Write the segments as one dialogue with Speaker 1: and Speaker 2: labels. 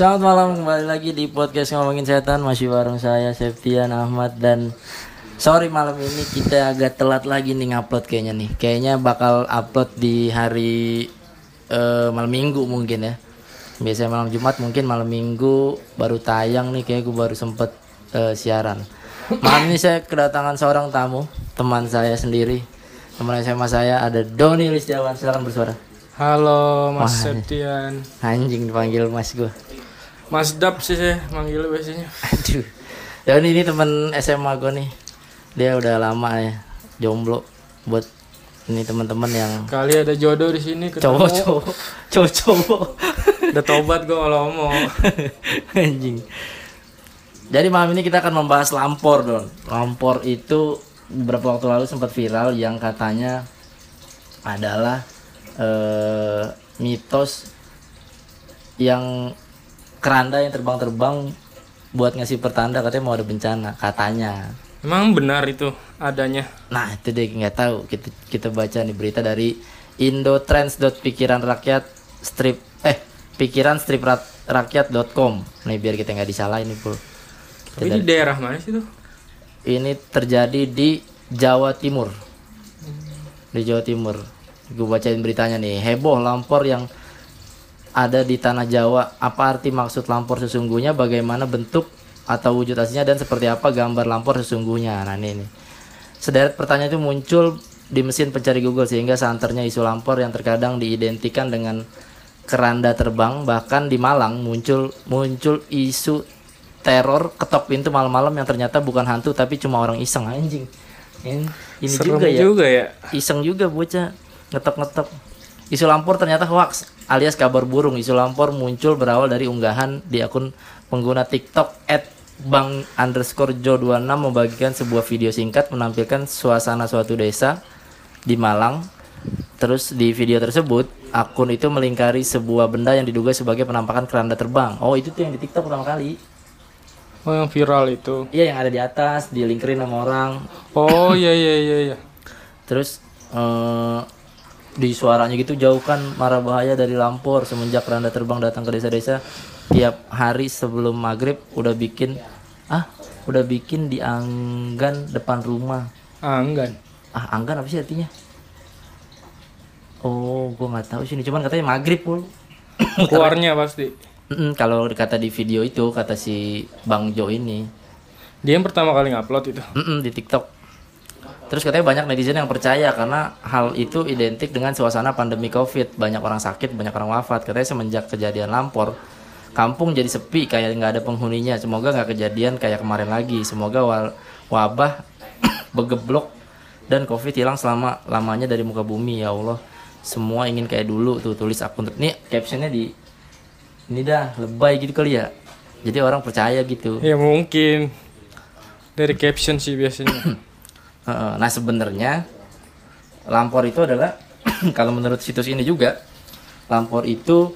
Speaker 1: Selamat malam kembali lagi di podcast ngomongin setan. Masih bareng saya Septian Ahmad dan sorry malam ini kita agak telat lagi nih ngupload kayaknya nih. Kayaknya bakal upload di hari eh, malam minggu mungkin ya. Biasanya malam Jumat mungkin malam minggu baru tayang nih kayak gue baru sempet eh, siaran. Malam ini saya kedatangan seorang tamu teman saya sendiri. Teman SMA saya ada Doni Listiawan silakan bersuara.
Speaker 2: Halo Mas
Speaker 1: Wah.
Speaker 2: Septian.
Speaker 1: anjing dipanggil mas gue
Speaker 2: Mas Dap sih saya manggil biasanya
Speaker 1: Aduh. Dan ini teman SMA gue nih. Dia udah lama ya jomblo buat ini teman-teman yang
Speaker 2: Kali ada jodoh di sini ketemu
Speaker 1: cowok-cowok, cowok-cowok.
Speaker 2: Udah tobat gue kalau mau
Speaker 1: Anjing. Jadi malam ini kita akan membahas lampor, Don. Lampor itu beberapa waktu lalu sempat viral yang katanya adalah eh, mitos yang keranda yang terbang-terbang buat ngasih pertanda katanya mau ada bencana katanya.
Speaker 2: Emang benar itu adanya?
Speaker 1: Nah itu deh nggak tahu. Kita kita baca nih berita dari indotrends.pikiran rakyat strip eh pikiran strip rakyat.com nih biar kita nggak disalahin nih pul
Speaker 2: Tapi di daerah mana sih tuh?
Speaker 1: ini terjadi di Jawa Timur. Di Jawa Timur. Gue bacain beritanya nih. Heboh lampor yang ada di tanah Jawa. Apa arti maksud lampor sesungguhnya? Bagaimana bentuk atau wujud aslinya? Dan seperti apa gambar lampor sesungguhnya? Nah ini nih sederet pertanyaan itu muncul di mesin pencari Google sehingga santernya isu lampor yang terkadang diidentikan dengan keranda terbang bahkan di Malang muncul muncul isu teror ketok pintu malam-malam yang ternyata bukan hantu tapi cuma orang iseng. Anjing. Ini, ini
Speaker 2: Serem
Speaker 1: juga ya.
Speaker 2: juga ya.
Speaker 1: Iseng juga bocah. Ngetok-ngetok. Isu lampor ternyata hoax alias kabar burung. Isu lampor muncul berawal dari unggahan di akun pengguna TikTok at bang underscore jo 26 membagikan sebuah video singkat menampilkan suasana suatu desa di Malang. Terus di video tersebut akun itu melingkari sebuah benda yang diduga sebagai penampakan keranda terbang. Oh itu tuh yang di TikTok pertama kali.
Speaker 2: Oh yang viral itu.
Speaker 1: Iya yang ada di atas dilingkarin sama orang.
Speaker 2: Oh iya iya iya iya.
Speaker 1: Terus eh, di suaranya gitu jauhkan mara bahaya dari lampor semenjak keranda terbang datang ke desa-desa. Tiap hari sebelum maghrib udah bikin ah udah bikin di anggan depan rumah.
Speaker 2: Anggan?
Speaker 1: Ah anggan apa sih artinya? Oh gua nggak tahu sih ini cuman katanya maghrib pul.
Speaker 2: Keluarnya pasti.
Speaker 1: Kalau kata di video itu kata si bang Jo ini.
Speaker 2: Dia yang pertama kali ngupload itu?
Speaker 1: Di TikTok. Terus katanya banyak netizen yang percaya karena hal itu identik dengan suasana pandemi Covid. Banyak orang sakit, banyak orang wafat. Katanya semenjak kejadian lampor, kampung jadi sepi kayak nggak ada penghuninya. Semoga nggak kejadian kayak kemarin lagi. Semoga wabah begeblok dan Covid hilang selama lamanya dari muka bumi ya Allah. Semua ingin kayak dulu tuh tulis akun ini captionnya di ini dah lebay gitu kali ya. Jadi orang percaya gitu.
Speaker 2: Ya mungkin Dari caption sih biasanya
Speaker 1: Nah sebenarnya lampor itu adalah kalau menurut situs ini juga lampor itu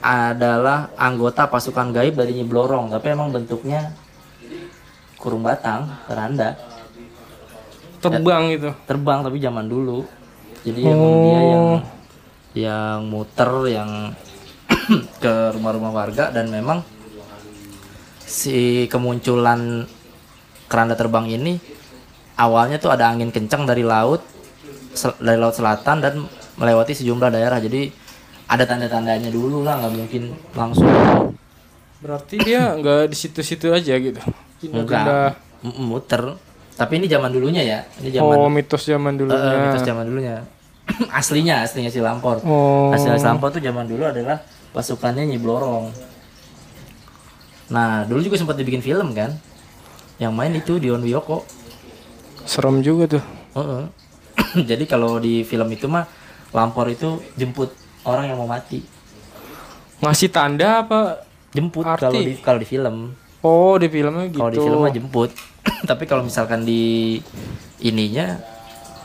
Speaker 1: adalah anggota pasukan gaib dari Nyi Blorong. Tapi emang bentuknya kurung batang keranda.
Speaker 2: Terbang itu
Speaker 1: terbang tapi zaman dulu. Jadi emang dia yang yang muter yang ke rumah-rumah warga. Dan memang si kemunculan keranda terbang ini awalnya tuh ada angin kencang dari laut dari laut selatan dan melewati sejumlah daerah. Jadi ada tanda-tandanya dulu lah nggak mungkin langsung.
Speaker 2: Berarti dia nggak di situ-situ aja gitu? Pindah-pindah.
Speaker 1: M- muter. Tapi ini zaman dulunya ya. Ini zaman
Speaker 2: Oh mitos zaman
Speaker 1: Eh,
Speaker 2: dulunya.
Speaker 1: eh, mitos zaman dulunya. Aslinya aslinya si Lampor
Speaker 2: Oh.
Speaker 1: Asli si Lampor tuh zaman dulu adalah pasukannya Nyi Blorong. Nah dulu juga sempat dibikin film kan? Yang main itu Dion Wiyoko
Speaker 2: Serem juga tuh.
Speaker 1: Heeh. jadi kalau di film itu mah Lampor itu jemput orang yang mau mati.
Speaker 2: Ngasih tanda apa
Speaker 1: jemput kalau di kalau di film.
Speaker 2: Oh di filmnya gitu.
Speaker 1: Kalau di film mah jemput. Tapi kalau misalkan di ininya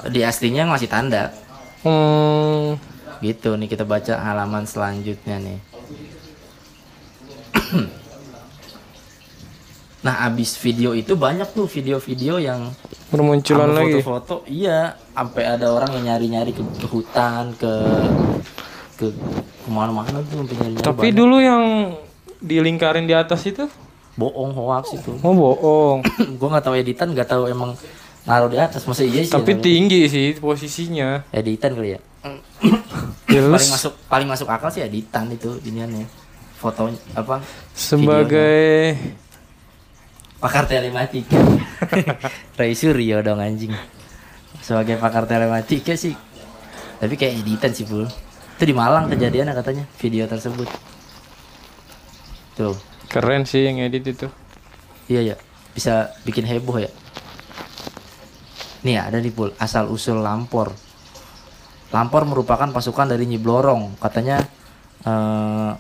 Speaker 1: di aslinya ngasih tanda.
Speaker 2: Hmm,
Speaker 1: Gitu nih kita baca halaman selanjutnya nih. nah, abis video itu banyak tuh video-video yang
Speaker 2: bermunculan lagi
Speaker 1: foto-foto. Iya, sampai ada orang yang nyari-nyari ke, ke hutan, ke ke ke mana-mana tuh sampai nyari-nyari.
Speaker 2: Tapi
Speaker 1: banyak.
Speaker 2: dulu yang dilingkarin di atas itu?
Speaker 1: bohong hoax itu
Speaker 2: Oh bohong.
Speaker 1: gue nggak tahu editan nggak tahu emang naruh di atas masa iya sih
Speaker 2: Tapi
Speaker 1: yang-
Speaker 2: tinggi sih posisinya.
Speaker 1: editan kali ya
Speaker 2: Terus
Speaker 1: paling masuk paling masuk akal sih editan itu iniannya fotonya apa
Speaker 2: sebagai
Speaker 1: pakar telematika. Ray Suryo dong anjing. Sebagai pakar telematika sih tapi kayak editan sih bul itu di Malang kejadiannya katanya video tersebut. Tuh.
Speaker 2: Keren sih yang edit itu.
Speaker 1: iya ya bisa bikin heboh ya. Nih ada di pul. Asal usul lampor. Lampor merupakan pasukan dari Nyi Blorong. Katanya eh,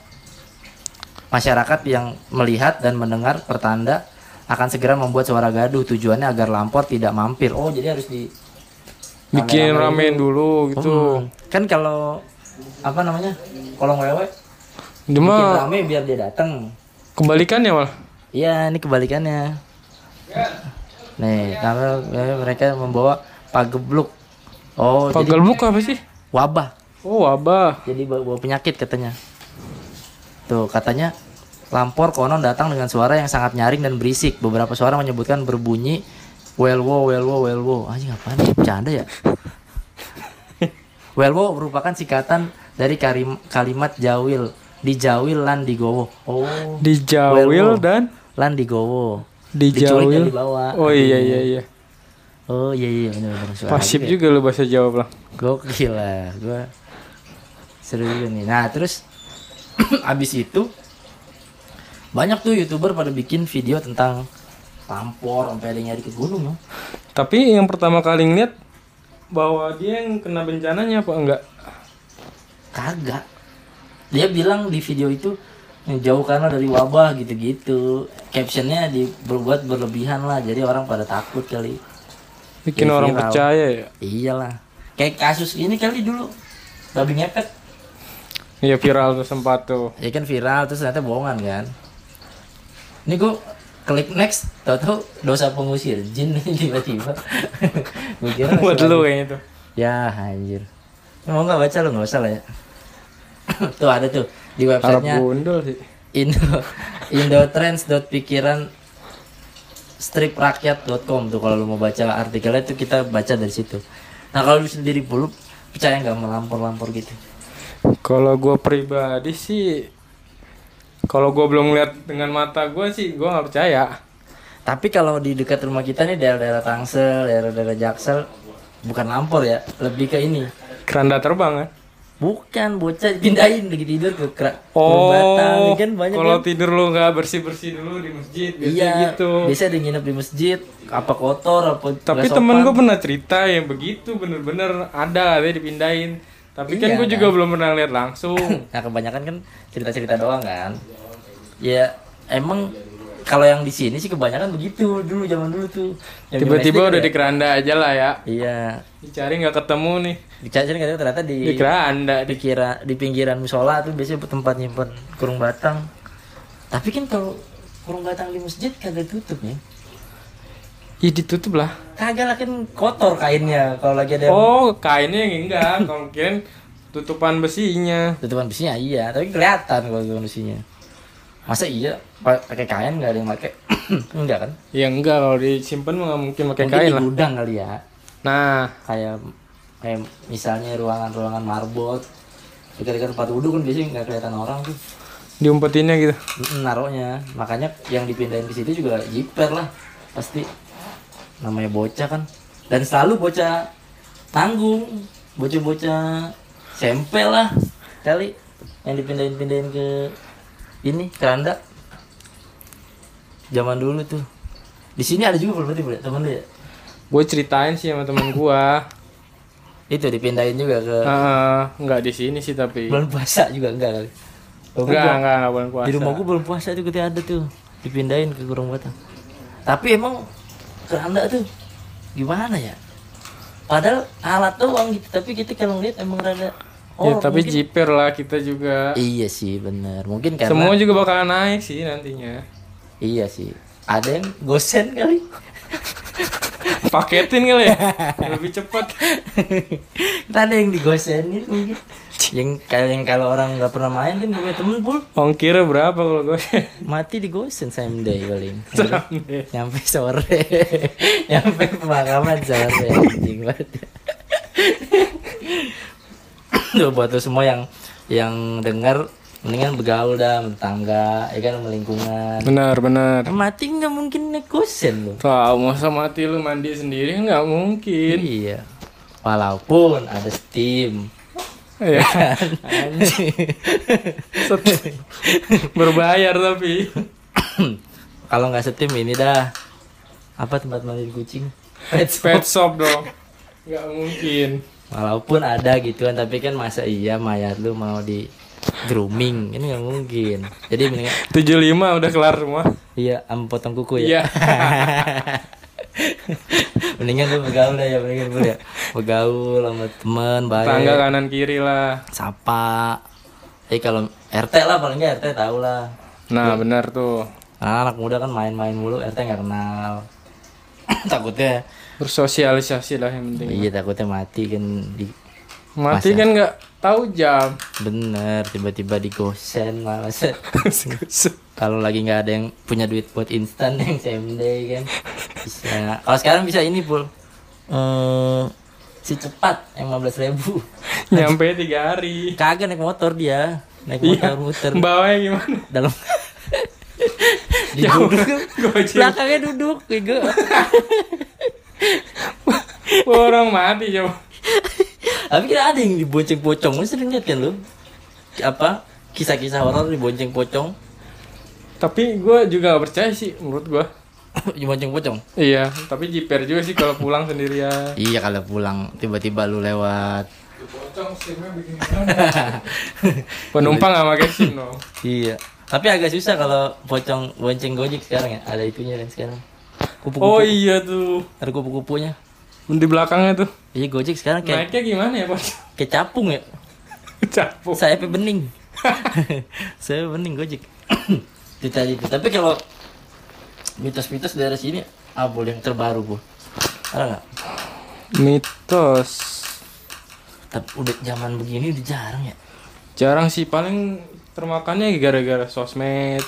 Speaker 1: masyarakat yang melihat dan mendengar pertanda akan segera membuat suara gaduh tujuannya agar lampor tidak mampir oh jadi harus di
Speaker 2: Bikin
Speaker 1: Rame-rame
Speaker 2: ramein dulu gitu.
Speaker 1: Hmm, kan kalau apa namanya kolong wewe
Speaker 2: Dia
Speaker 1: bikin rame biar dia datang
Speaker 2: kebalikannya malah.
Speaker 1: Iya, ini kebalikannya. Nih, karena mereka membawa pagebluk. Oh, jadi
Speaker 2: Pagelbuk apa sih?
Speaker 1: wabah.
Speaker 2: Oh wabah.
Speaker 1: Jadi bawa penyakit katanya. Tuh, katanya lampor konon datang dengan suara yang sangat nyaring dan berisik. Beberapa suara menyebutkan berbunyi welwo welwo welwo. Anjing apaan nih? Bercanda ya? welwo merupakan singkatan dari karim- kalimat jawil, dijawil lan digowo. Oh,
Speaker 2: Dijawil
Speaker 1: Welwo.
Speaker 2: dan
Speaker 1: lan digowo.
Speaker 2: Dijawil.
Speaker 1: dibawa.
Speaker 2: Oh iya iya iya.
Speaker 1: Oh iya iya benar benar.
Speaker 2: Pasif
Speaker 1: juga ya.
Speaker 2: juga lu bahasa Jawa lah.
Speaker 1: Gokil lah, gua seru juga nih. Nah terus abis itu banyak tuh youtuber pada bikin video tentang lampor sampai ada nyari ke gunung ya.
Speaker 2: Tapi yang pertama kali ngeliat bahwa dia yang kena bencananya apa enggak?
Speaker 1: Kagak. Dia bilang di video itu jauhkanlah dari wabah gitu-gitu. Captionnya dibuat berlebihan lah, jadi orang pada takut kali.
Speaker 2: Bikin
Speaker 1: Jadi
Speaker 2: orang
Speaker 1: viral.
Speaker 2: percaya ya.
Speaker 1: Iyalah. Kayak kasus ini kali dulu. Babi ngepet.
Speaker 2: Iya viral tuh sempat tuh.
Speaker 1: ya kan viral terus ternyata bohongan kan ini gue klik next tau tau dosa pengusir jin tiba-tiba. Gue kira
Speaker 2: Buat lu kayaknya tuh.
Speaker 1: ya anjir. Mau nggak baca lu? Nggak usah lah ya. Tuh ada tuh di websitenya
Speaker 2: gundul sih.
Speaker 1: indo indotrends.pikiran striprakyat.com tuh kalau lu mau baca artikelnya tuh kita baca dari situ. Nah kalau lu sendiri puluh percaya nggak melampor-lampor gitu?
Speaker 2: Kalau gua pribadi sih kalau gua belum lihat dengan mata gua sih gua nggak percaya.
Speaker 1: Tapi kalau di dekat rumah kita nih daerah-daerah Tangsel, daerah-daerah Jaksel, bukan lampor ya, lebih ke ini.
Speaker 2: Keranda terbang kan?
Speaker 1: Bukan bocah pindahin lagi tidur ke kera, Kurung batang
Speaker 2: Oh,
Speaker 1: kan banyak
Speaker 2: kalau
Speaker 1: kan.
Speaker 2: tidur lu nggak bersih bersih dulu di masjid,
Speaker 1: Iya,
Speaker 2: gitu.
Speaker 1: biasa ada nginep di masjid, apa kotor, apa
Speaker 2: Tapi temen gue pernah cerita yang begitu bener-bener ada dia dipindahin. Tapi kan
Speaker 1: Iya,
Speaker 2: gue juga
Speaker 1: kan?
Speaker 2: belum pernah lihat langsung.
Speaker 1: Nah kebanyakan kan cerita-cerita doang kan. Ya emang kalau yang di sini sih kebanyakan begitu dulu zaman dulu tuh.
Speaker 2: Tiba-tiba udah
Speaker 1: ya.
Speaker 2: di keranda aja lah ya.
Speaker 1: Iya,
Speaker 2: Dicari nggak ketemu nih
Speaker 1: dicari katanya ternyata di
Speaker 2: di keranda.
Speaker 1: di kira di pinggiran musola tuh biasanya tempat nyimpen kurung batang tapi kan kalau kurung batang di masjid kagak tutup ya
Speaker 2: Ih ditutup lah.
Speaker 1: kagak lah kan kotor kainnya kalau lagi ada yang
Speaker 2: Oh kainnya yang enggak. Kalau kirain tutupan besinya.
Speaker 1: tutupan besinya iya tapi kelihatan kalau tutupan besinya masa iya? Pa- pakai kain nggak ada yang pakai? Enggak kan?
Speaker 2: Ya enggak kalau disimpan nggak mungkin pakai
Speaker 1: mungkin
Speaker 2: kain
Speaker 1: di
Speaker 2: lah.
Speaker 1: gudang kali ya.
Speaker 2: Nah.
Speaker 1: Kayak kayak misalnya ruangan-ruangan marbot. Dekat-dekat tempat wudhu kan biasanya nggak kelihatan orang tuh.
Speaker 2: Diumpetinnya gitu.
Speaker 1: Naruhnya. Makanya yang dipindahin ke situ juga jiper lah. Pasti. Namanya bocah kan. Dan selalu bocah tanggung. Bocah-bocah sempel lah. Kali. Yang dipindahin-pindahin ke ini keranda zaman dulu tuh di sini ada juga berarti Bro, temen lu ya
Speaker 2: Gue ceritain sih sama temen gua.
Speaker 1: itu dipindahin juga ke
Speaker 2: Eh, enggak di sini sih tapi.
Speaker 1: bulan puasa juga enggak kali
Speaker 2: Enggak,
Speaker 1: gua-
Speaker 2: enggak, enggak bulan puasa.
Speaker 1: Di rumah gua belum puasa tuh ketika ada tuh dipindahin ke kurung batang. Tapi emang keranda tuh gimana ya? Padahal alat doang gitu, tapi kita kalau ngeliat emang rada
Speaker 2: ya, tapi
Speaker 1: mungkin-
Speaker 2: jiper lah kita juga.
Speaker 1: Iya sih bener. Mungkin karena
Speaker 2: Semua juga bakalan naik sih nantinya.
Speaker 1: Iya sih. Ada yang gosen kali?
Speaker 2: Paketin kali ya. Lebih cepat.
Speaker 1: Kita ada yang digosenin mungkin. Yang kayak yang kalau orang nggak pernah main kan gue temen pul
Speaker 2: ongkirnya berapa kalau gue
Speaker 1: mati di gosen same day paling nyampe sore. Nyampe pemakaman sore anjing banget tuh buat lo semua yang yang dengar mendingan bergaul dah sama tetangga ya kan sama lingkungan.
Speaker 2: Benar benar.
Speaker 1: Mati nggak mungkin naik gosen lo
Speaker 2: tahu masa mati lu mandi sendiri nggak mungkin.
Speaker 1: Iya. Walaupun ada steam.
Speaker 2: Ya berbayar tapi.
Speaker 1: Kalau nggak steam ini dah. Apa tempat mandi kucing? Pet shop.
Speaker 2: pet shop dong. Nggak mungkin
Speaker 1: walaupun ada gitu kan tapi kan masa iya mayat lu mau di grooming? Ini nggak mungkin. Jadi mendingan
Speaker 2: 75 udah kelar semua.
Speaker 1: Iya am potong kuku
Speaker 2: iya.
Speaker 1: Ya mendingan lu bergaul dah ya mendingan lu ya. Bergaul sama teman baik.
Speaker 2: Tangga kanan kiri lah.
Speaker 1: Sapa. Eh kalau RT lah paling nggak RT tahu lah.
Speaker 2: Nah benar tuh.
Speaker 1: Karena anak muda kan main-main mulu RT nggak kenal. Takutnya
Speaker 2: bersosialisasi lah yang penting.
Speaker 1: Iya takutnya mati kan di
Speaker 2: mati kan nggak tahu jam.
Speaker 1: Bener tiba-tiba di gosen malah kalau lagi nggak ada yang punya duit buat instan yang same day kan bisa. Kalau sekarang bisa ini pul. Eh si cepat yang 15 ribu.
Speaker 2: Nyampe tiga hari.
Speaker 1: Kagak naik motor dia. Naik
Speaker 2: Iya.
Speaker 1: motor muter.
Speaker 2: Bawanya gimana?
Speaker 1: Dalam di duduk. Belakangnya duduk bego
Speaker 2: orang mati coba
Speaker 1: tapi kira ada yang dibonceng pocong lu sering lihat kan lu? Apa? Kisah-kisah horor dibonceng pocong.
Speaker 2: Tapi gue juga gak percaya sih menurut gue
Speaker 1: dibonceng pocong?
Speaker 2: Iya tapi jiper juga sih kalau pulang sendirian.
Speaker 1: Iya kalau pulang tiba-tiba lu lewat.
Speaker 2: Penumpang gak pakai sim dong
Speaker 1: Iya. Tapi agak susah kalau pocong bonceng gojek sekarang ya. Ada itunya kan sekarang. Kupu-kupu.
Speaker 2: oh iya tuh
Speaker 1: Ada kupu-kupunya.
Speaker 2: di belakangnya tuh
Speaker 1: Iya gojek sekarang kayak
Speaker 2: naiknya gimana ya pak
Speaker 1: kayak capung ya.
Speaker 2: capek
Speaker 1: Sayapnya bening. Saya bening gojek. itu tadi itu. Tapi kalau mitos-mitos daerah sini, boleh yang terbaru bu. Ada nggak?
Speaker 2: mitos
Speaker 1: Tapi udah zaman begini udah jarang ya.
Speaker 2: jarang sih paling termakannya gara-gara sosmed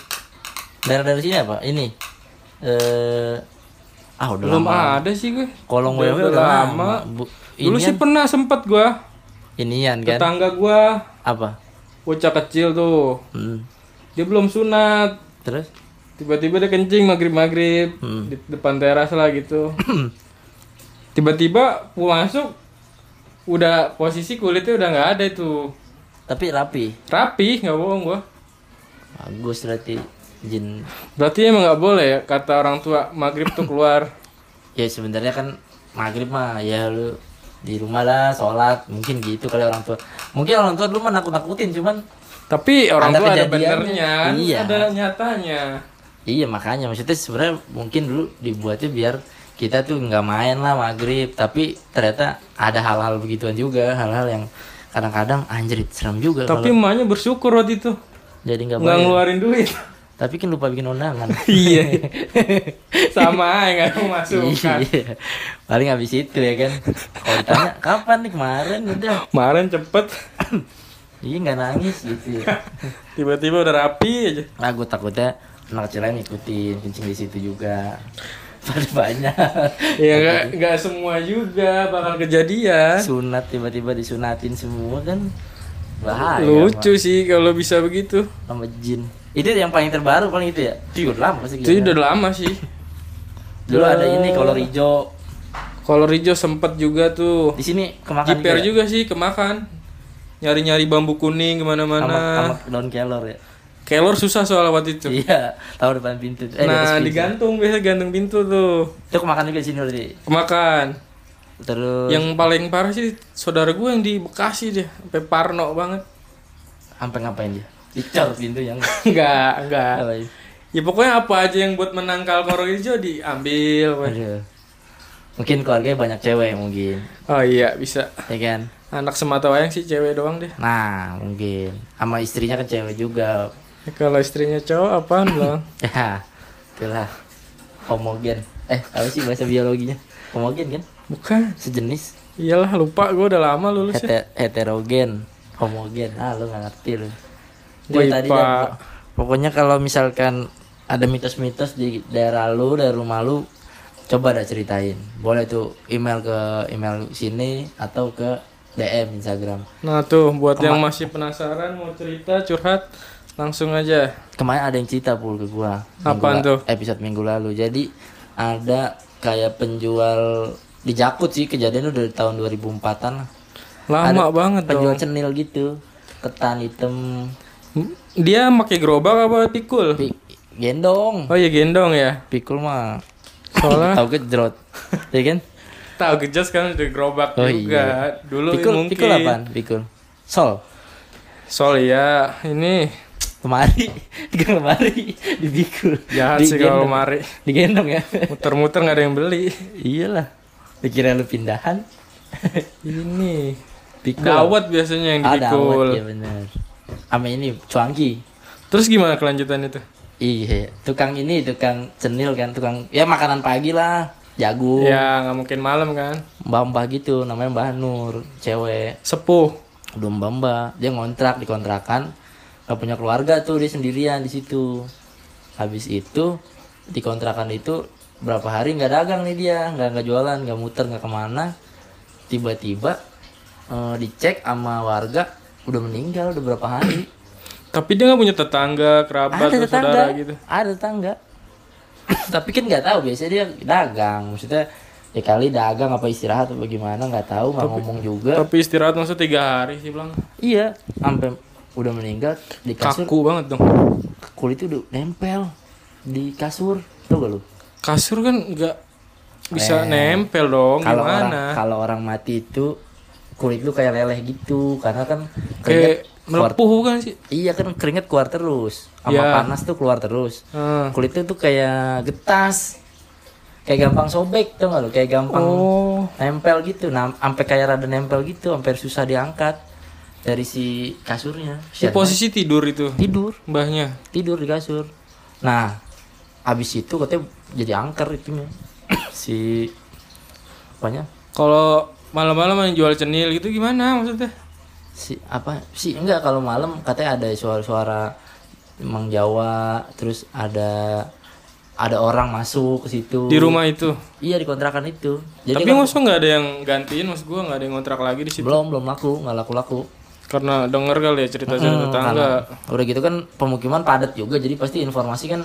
Speaker 1: Daerah dari sini apa? Ini. Eh ah udah
Speaker 2: belum
Speaker 1: lama.
Speaker 2: ada sih gue
Speaker 1: Kolong
Speaker 2: Udah- udah
Speaker 1: udah
Speaker 2: lama.
Speaker 1: lama. Bu,
Speaker 2: dulu sih pernah sempet gue
Speaker 1: inian kan?
Speaker 2: tetangga gue
Speaker 1: Apa?
Speaker 2: bocah kecil tuh
Speaker 1: Hmm.
Speaker 2: dia belum sunat
Speaker 1: Terus?
Speaker 2: tiba-tiba dia kencing maghrib maghrib
Speaker 1: Hmm.
Speaker 2: di depan teras lah gitu tiba-tiba pulang masuk udah posisi kulitnya udah nggak ada itu
Speaker 1: Tapi rapi.
Speaker 2: rapi nggak bohong gua
Speaker 1: Bagus berarti jin.
Speaker 2: berarti emang nggak boleh ya kata orang tua maghrib tuh keluar.
Speaker 1: Ya sebenarnya kan maghrib mah ya lu di rumah lah sholat mungkin gitu kali orang tua. Mungkin orang tua dulu mah nakut-nakutin cuman
Speaker 2: tapi orang
Speaker 1: Ada
Speaker 2: tua ada benernya kan?
Speaker 1: Iya.
Speaker 2: ada nyatanya.
Speaker 1: Iya makanya. Maksudnya sebenarnya mungkin dulu dibuatnya biar kita tuh nggak main lah maghrib. Tapi ternyata ada hal-hal begituan juga hal-hal yang kadang-kadang anjrit serem juga
Speaker 2: tapi emaknya bersyukur waktu itu.
Speaker 1: Jadi nggak
Speaker 2: ngeluarin duit
Speaker 1: tapi kan lupa bikin undangan
Speaker 2: iya sama aja nggak mau masukkan
Speaker 1: Iya. Paling habis itu ya kan. Kalau ditanya kapan nih kemarin udah.
Speaker 2: kemarin cepet
Speaker 1: Iya nggak nangis gitu ya.
Speaker 2: tiba-tiba udah rapi aja
Speaker 1: Nah, gue takutnya anak kecil lain ngikutin kencing di situ juga. Pada banyak.
Speaker 2: ya nggak nggak semua juga bakal kejadian
Speaker 1: Sunat tiba-tiba disunatin semua kan. Bahaya.
Speaker 2: lucu sih kalau bisa begitu
Speaker 1: sama jin. Itu yang paling terbaru paling itu ya. Itu udah lama sih.
Speaker 2: itu udah lama sih
Speaker 1: Dulu ada ini kolor hijau.
Speaker 2: kalau Rijo sempet juga tuh
Speaker 1: Di sini kemakan
Speaker 2: jiper
Speaker 1: juga.
Speaker 2: juga sih kemakan nyari-nyari bambu kuning
Speaker 1: ke
Speaker 2: mana-mana
Speaker 1: sama daun kelor ya.
Speaker 2: kelor susah soal waktu itu
Speaker 1: Iya, tahu depan pintu. Eh, di
Speaker 2: nah
Speaker 1: pintu.
Speaker 2: digantung biasa gantung pintu tuh
Speaker 1: Itu kemakan juga di sini berarti.
Speaker 2: kemakan
Speaker 1: Terus
Speaker 2: yang paling parah sih saudara gue yang di Bekasi deh sampai parno banget
Speaker 1: sampai ngapain dia? Dicor pintu yang
Speaker 2: enggak enggak
Speaker 1: ya?
Speaker 2: ya pokoknya apa aja yang buat menangkal kolor hijau diambil.
Speaker 1: Aduh. Mungkin keluarganya banyak cewek mungkin,
Speaker 2: oh iya bisa
Speaker 1: ya kan?
Speaker 2: anak semata wayang sih cewek doang deh
Speaker 1: Nah, mungkin sama istrinya kan cewek juga.
Speaker 2: Ya, kalau istrinya cowok apaan bang
Speaker 1: Ya, itulah homogen. Eh, apa sih bahasa biologinya? Homogen kan?
Speaker 2: bukan
Speaker 1: Sejenis.
Speaker 2: iyalah lupa gue udah lama lulus ya
Speaker 1: Hete- heterogen. homogen ah lu nggak ngerti lu
Speaker 2: Gua
Speaker 1: Dia tadi dah, pokoknya kalau misalkan ada mitos-mitos di daerah lu dari rumah lu coba dah ceritain boleh tuh email ke email sini atau ke DM Instagram
Speaker 2: Nah tuh buat yang masih penasaran mau cerita curhat langsung aja.
Speaker 1: kemarin ada yang cerita pul ke gua
Speaker 2: Apaan
Speaker 1: la-
Speaker 2: tuh?
Speaker 1: episode minggu lalu jadi ada kayak penjual di Jakut sih kejadian udah dari tahun 2004an lah
Speaker 2: Lama banget dong.
Speaker 1: penjual cenil gitu ketan hitam
Speaker 2: Dia pakai gerobak apa pikul?
Speaker 1: pi- gendong.
Speaker 2: Oh iya gendong ya.
Speaker 1: pikul mah.
Speaker 2: Soalnya
Speaker 1: tahu gejrot. Ya kan?
Speaker 2: Tahu gejas kan udah gerobak
Speaker 1: Oh
Speaker 2: juga. Dulu
Speaker 1: pikul
Speaker 2: mungkin.
Speaker 1: pikul apaan? Pikul. Sol.
Speaker 2: Soal ya ini
Speaker 1: lemari. Tiga lemari. Dipikul.
Speaker 2: Jahat sih kalau lemari.
Speaker 1: digendong ya.
Speaker 2: Muter-muter nggak ada yang beli.
Speaker 1: iyalah. Dikira lu pindahan.
Speaker 2: Ini.
Speaker 1: Pikul.
Speaker 2: Dawet biasanya yang
Speaker 1: ada
Speaker 2: dipikul.
Speaker 1: ya bener sama ini cuangki
Speaker 2: Terus gimana kelanjutan itu?
Speaker 1: iya tukang ini tukang cenil kan tukang ya makanan pagi lah jagung
Speaker 2: Ya nggak mungkin malam kan.
Speaker 1: mbak mbak gitu namanya mbak Nur cewek
Speaker 2: Sepuh.
Speaker 1: udah mbak mbak dia ngontrak di kontrakan gak punya keluarga tuh dia sendirian di situ habis itu di kontrakan itu berapa hari nggak dagang nih dia nggak nggak jualan nggak muter nggak ke mana tiba-tiba eh, dicek sama warga udah meninggal udah berapa hari
Speaker 2: Tapi dia nggak punya tetangga, kerabat,
Speaker 1: ada
Speaker 2: atau
Speaker 1: tetangga
Speaker 2: saudara gitu.
Speaker 1: ada tetangga tapi kan nggak tahu biasanya dia dagang maksudnya ya kali dagang apa istirahat atau bagaimana nggak tahu nggak ngomong juga
Speaker 2: Tapi istirahat masa tiga hari sih bilang.
Speaker 1: iya sampai udah meninggal di kasur
Speaker 2: Kaku banget dong.
Speaker 1: kulit itu udah nempel di kasur tau gak lu
Speaker 2: Kasur kan nggak bisa nempel dong.
Speaker 1: kalau orang
Speaker 2: Gimana?
Speaker 1: kalau orang mati itu kulit lu kayak leleh gitu karena kan
Speaker 2: Kayak
Speaker 1: keringet keluar,
Speaker 2: melepuh bukan sih?
Speaker 1: iya kan keringet keluar terus sama
Speaker 2: Ya.
Speaker 1: panas tuh keluar terus.
Speaker 2: Ah.
Speaker 1: kulitnya tuh kayak getas kayak gampang sobek tau gak lu? Kayak gampang
Speaker 2: Oh,
Speaker 1: nempel gitu nah sampai kayak rada nempel gitu sampai susah diangkat dari si kasurnya.
Speaker 2: Di posisi tidur itu?
Speaker 1: Tidur.
Speaker 2: Mbahnya.
Speaker 1: tidur di kasur. Nah habis itu katanya jadi angker itunya. Si apanya?
Speaker 2: Kalau malam-malam yang jual cenil gitu gimana maksudnya?
Speaker 1: si apa si enggak kalau malam katanya ada suara-suara emang Jawa terus ada ada orang masuk ke situ
Speaker 2: Di rumah itu.
Speaker 1: iya di kontrakan itu jadi
Speaker 2: Tapi maksud nggak ada yang gantiin, maksud gua nggak ada yang ngontrak lagi di situ.
Speaker 1: belum belum laku nggak laku laku
Speaker 2: Karena denger kali ya cerita-cerita tetangga.
Speaker 1: udah gitu kan pemukiman padat juga jadi pasti informasi kan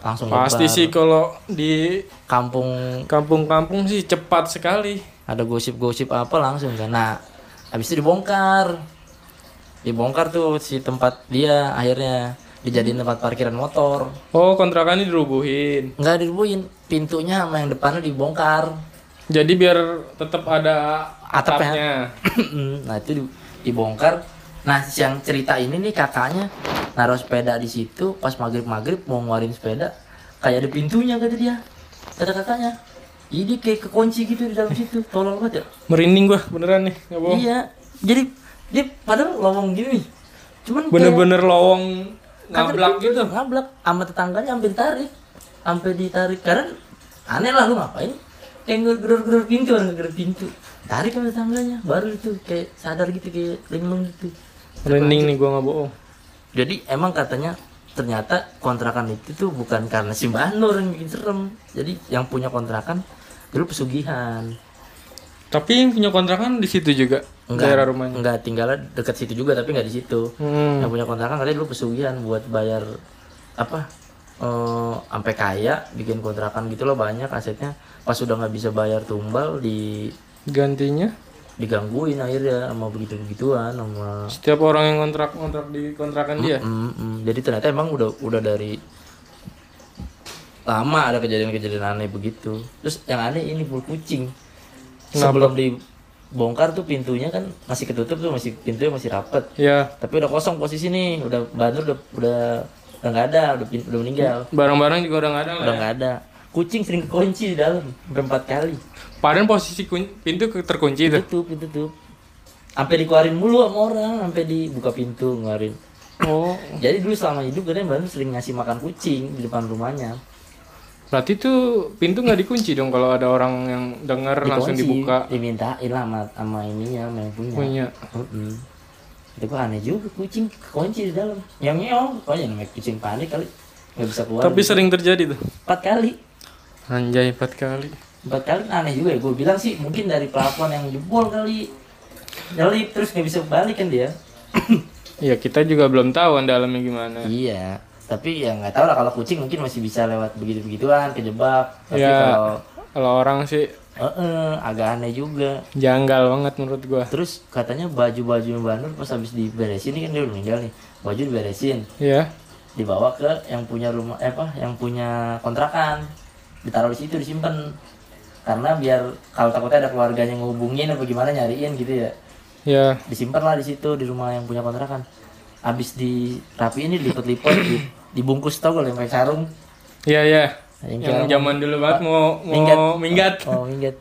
Speaker 1: langsung
Speaker 2: Pasti
Speaker 1: nyebar.
Speaker 2: sih kalau di
Speaker 1: kampung
Speaker 2: kampung-kampung sih cepat sekali.
Speaker 1: Ada gosip-gosip apa langsung kan. Nah habis itu dibongkar. Dibongkar tuh si tempat dia akhirnya dijadiin tempat parkiran motor.
Speaker 2: Oh, kontrakannya dirubuhin.
Speaker 1: nggak dirubuhin pintunya sama yang depannya dibongkar.
Speaker 2: Jadi biar tetap ada
Speaker 1: Atapnya.
Speaker 2: atapnya.
Speaker 1: nah itu di- dibongkar. Nah yang cerita ini nih kakaknya naruh sepeda di situ. Pas maghrib maghrib mau ngeluarin sepeda kayak ada pintunya kata dia. Kata kakaknya ini kayak kekunci gitu di dalam situ. Tolong banget ya.
Speaker 2: Merinding gua beneran nih, nggak bohong.
Speaker 1: iya. Jadi dia padahal lowong gini cuman kayak-
Speaker 2: Bener-bener lowong ngablak
Speaker 1: dipintu,
Speaker 2: gitu.
Speaker 1: ngablak. Sama tetangganya sampai ditarik. Sampai ditarik. Karena aneh lah lu ngapain? Kayak ngedor-gedor pintu orang ngedor pintu. Tarik sama tetangganya. Baru itu kayak sadar gitu kayak linglung gitu.
Speaker 2: Merinding nih gua nggak bohong.
Speaker 1: jadi emang katanya ternyata kontrakan itu tuh bukan karena si Mbak Nur yang bikin serem. Jadi yang punya kontrakan dulu pesugihan
Speaker 2: Tapi yang punya kontrakan di situ juga daerah rumahnya.
Speaker 1: enggak tinggal dekat situ juga tapi nggak di situ
Speaker 2: Hmm.
Speaker 1: yang punya kontrakan katanya dulu pesugihan buat bayar apa eh sampai kaya bikin kontrakan gitu loh banyak asetnya pas udah nggak bisa bayar tumbal di
Speaker 2: Gantinya
Speaker 1: digangguin akhirnya sama begitu begituan sama
Speaker 2: setiap orang yang kontrak kontrak di kontrakan dia.
Speaker 1: Mm, mm. jadi ternyata emang udah udah dari lama ada kejadian-kejadian aneh begitu. Terus yang aneh ini full kucing. Sebelum dibongkar tuh pintunya kan masih ketutup tuh masih pintunya masih rapet.
Speaker 2: Ya,
Speaker 1: tapi udah kosong posisi nih udah bandur udah udah udah nggak ada udah udah meninggal.
Speaker 2: Barang-barang juga udah nggak ada
Speaker 1: udah
Speaker 2: ya.
Speaker 1: nggak ada. Kucing sering kunci di dalam sampai empat kali.
Speaker 2: Padahal posisi pintu terkunci itu.
Speaker 1: tutup tutup sampai dikeluarin mulu sama orang sampai dibuka pintu ngeluarin.
Speaker 2: Oh,
Speaker 1: jadi dulu selama hidup katanya Bandung sering ngasih makan kucing di depan rumahnya
Speaker 2: berarti tuh pintu nggak dikunci dong kalau ada orang yang dengar langsung dibuka.
Speaker 1: Dimintain lah sama, sama ininya sama yang punya.
Speaker 2: Punya.
Speaker 1: Mm-mm. itu gua aneh juga kucing kunci di dalam. Yang nyeong pokoknya namanya kucing panik kali. Nggak bisa keluar
Speaker 2: Tapi sering terjadi tuh.
Speaker 1: empat kali.
Speaker 2: Anjay empat kali.
Speaker 1: empat kali aneh juga ya. Gue bilang sih mungkin dari plafon yang jebol kali. Nyelip terus nggak bisa balik kan dia.
Speaker 2: Ya kita juga belum tahu kan dalamnya gimana.
Speaker 1: iya tapi ya nggak tahu lah kalau kucing mungkin masih bisa lewat begitu begituan kejebak tapi
Speaker 2: Ya.
Speaker 1: kalau
Speaker 2: Kalau orang sih
Speaker 1: eh, eh, agak aneh juga
Speaker 2: janggal banget menurut gua.
Speaker 1: terus katanya baju-baju Mbak Nur pas habis diberesin ini kan dia udah meninggal nih baju diberesin
Speaker 2: Ya.
Speaker 1: dibawa ke yang punya rumah eh apa yang punya kontrakan ditaruh di situ disimpan karena biar kalau takutnya ada keluarganya ngehubungin apa gimana nyariin gitu ya
Speaker 2: Ya.
Speaker 1: disimpan lah di situ di rumah yang punya kontrakan habis dirapiin ini lipet-lipet dibungkus tau kalau yang pakai sarung
Speaker 2: Ya ya.
Speaker 1: Yang
Speaker 2: Yang zaman dulu banget mau mau
Speaker 1: Minggat.
Speaker 2: minggat.
Speaker 1: oh minggat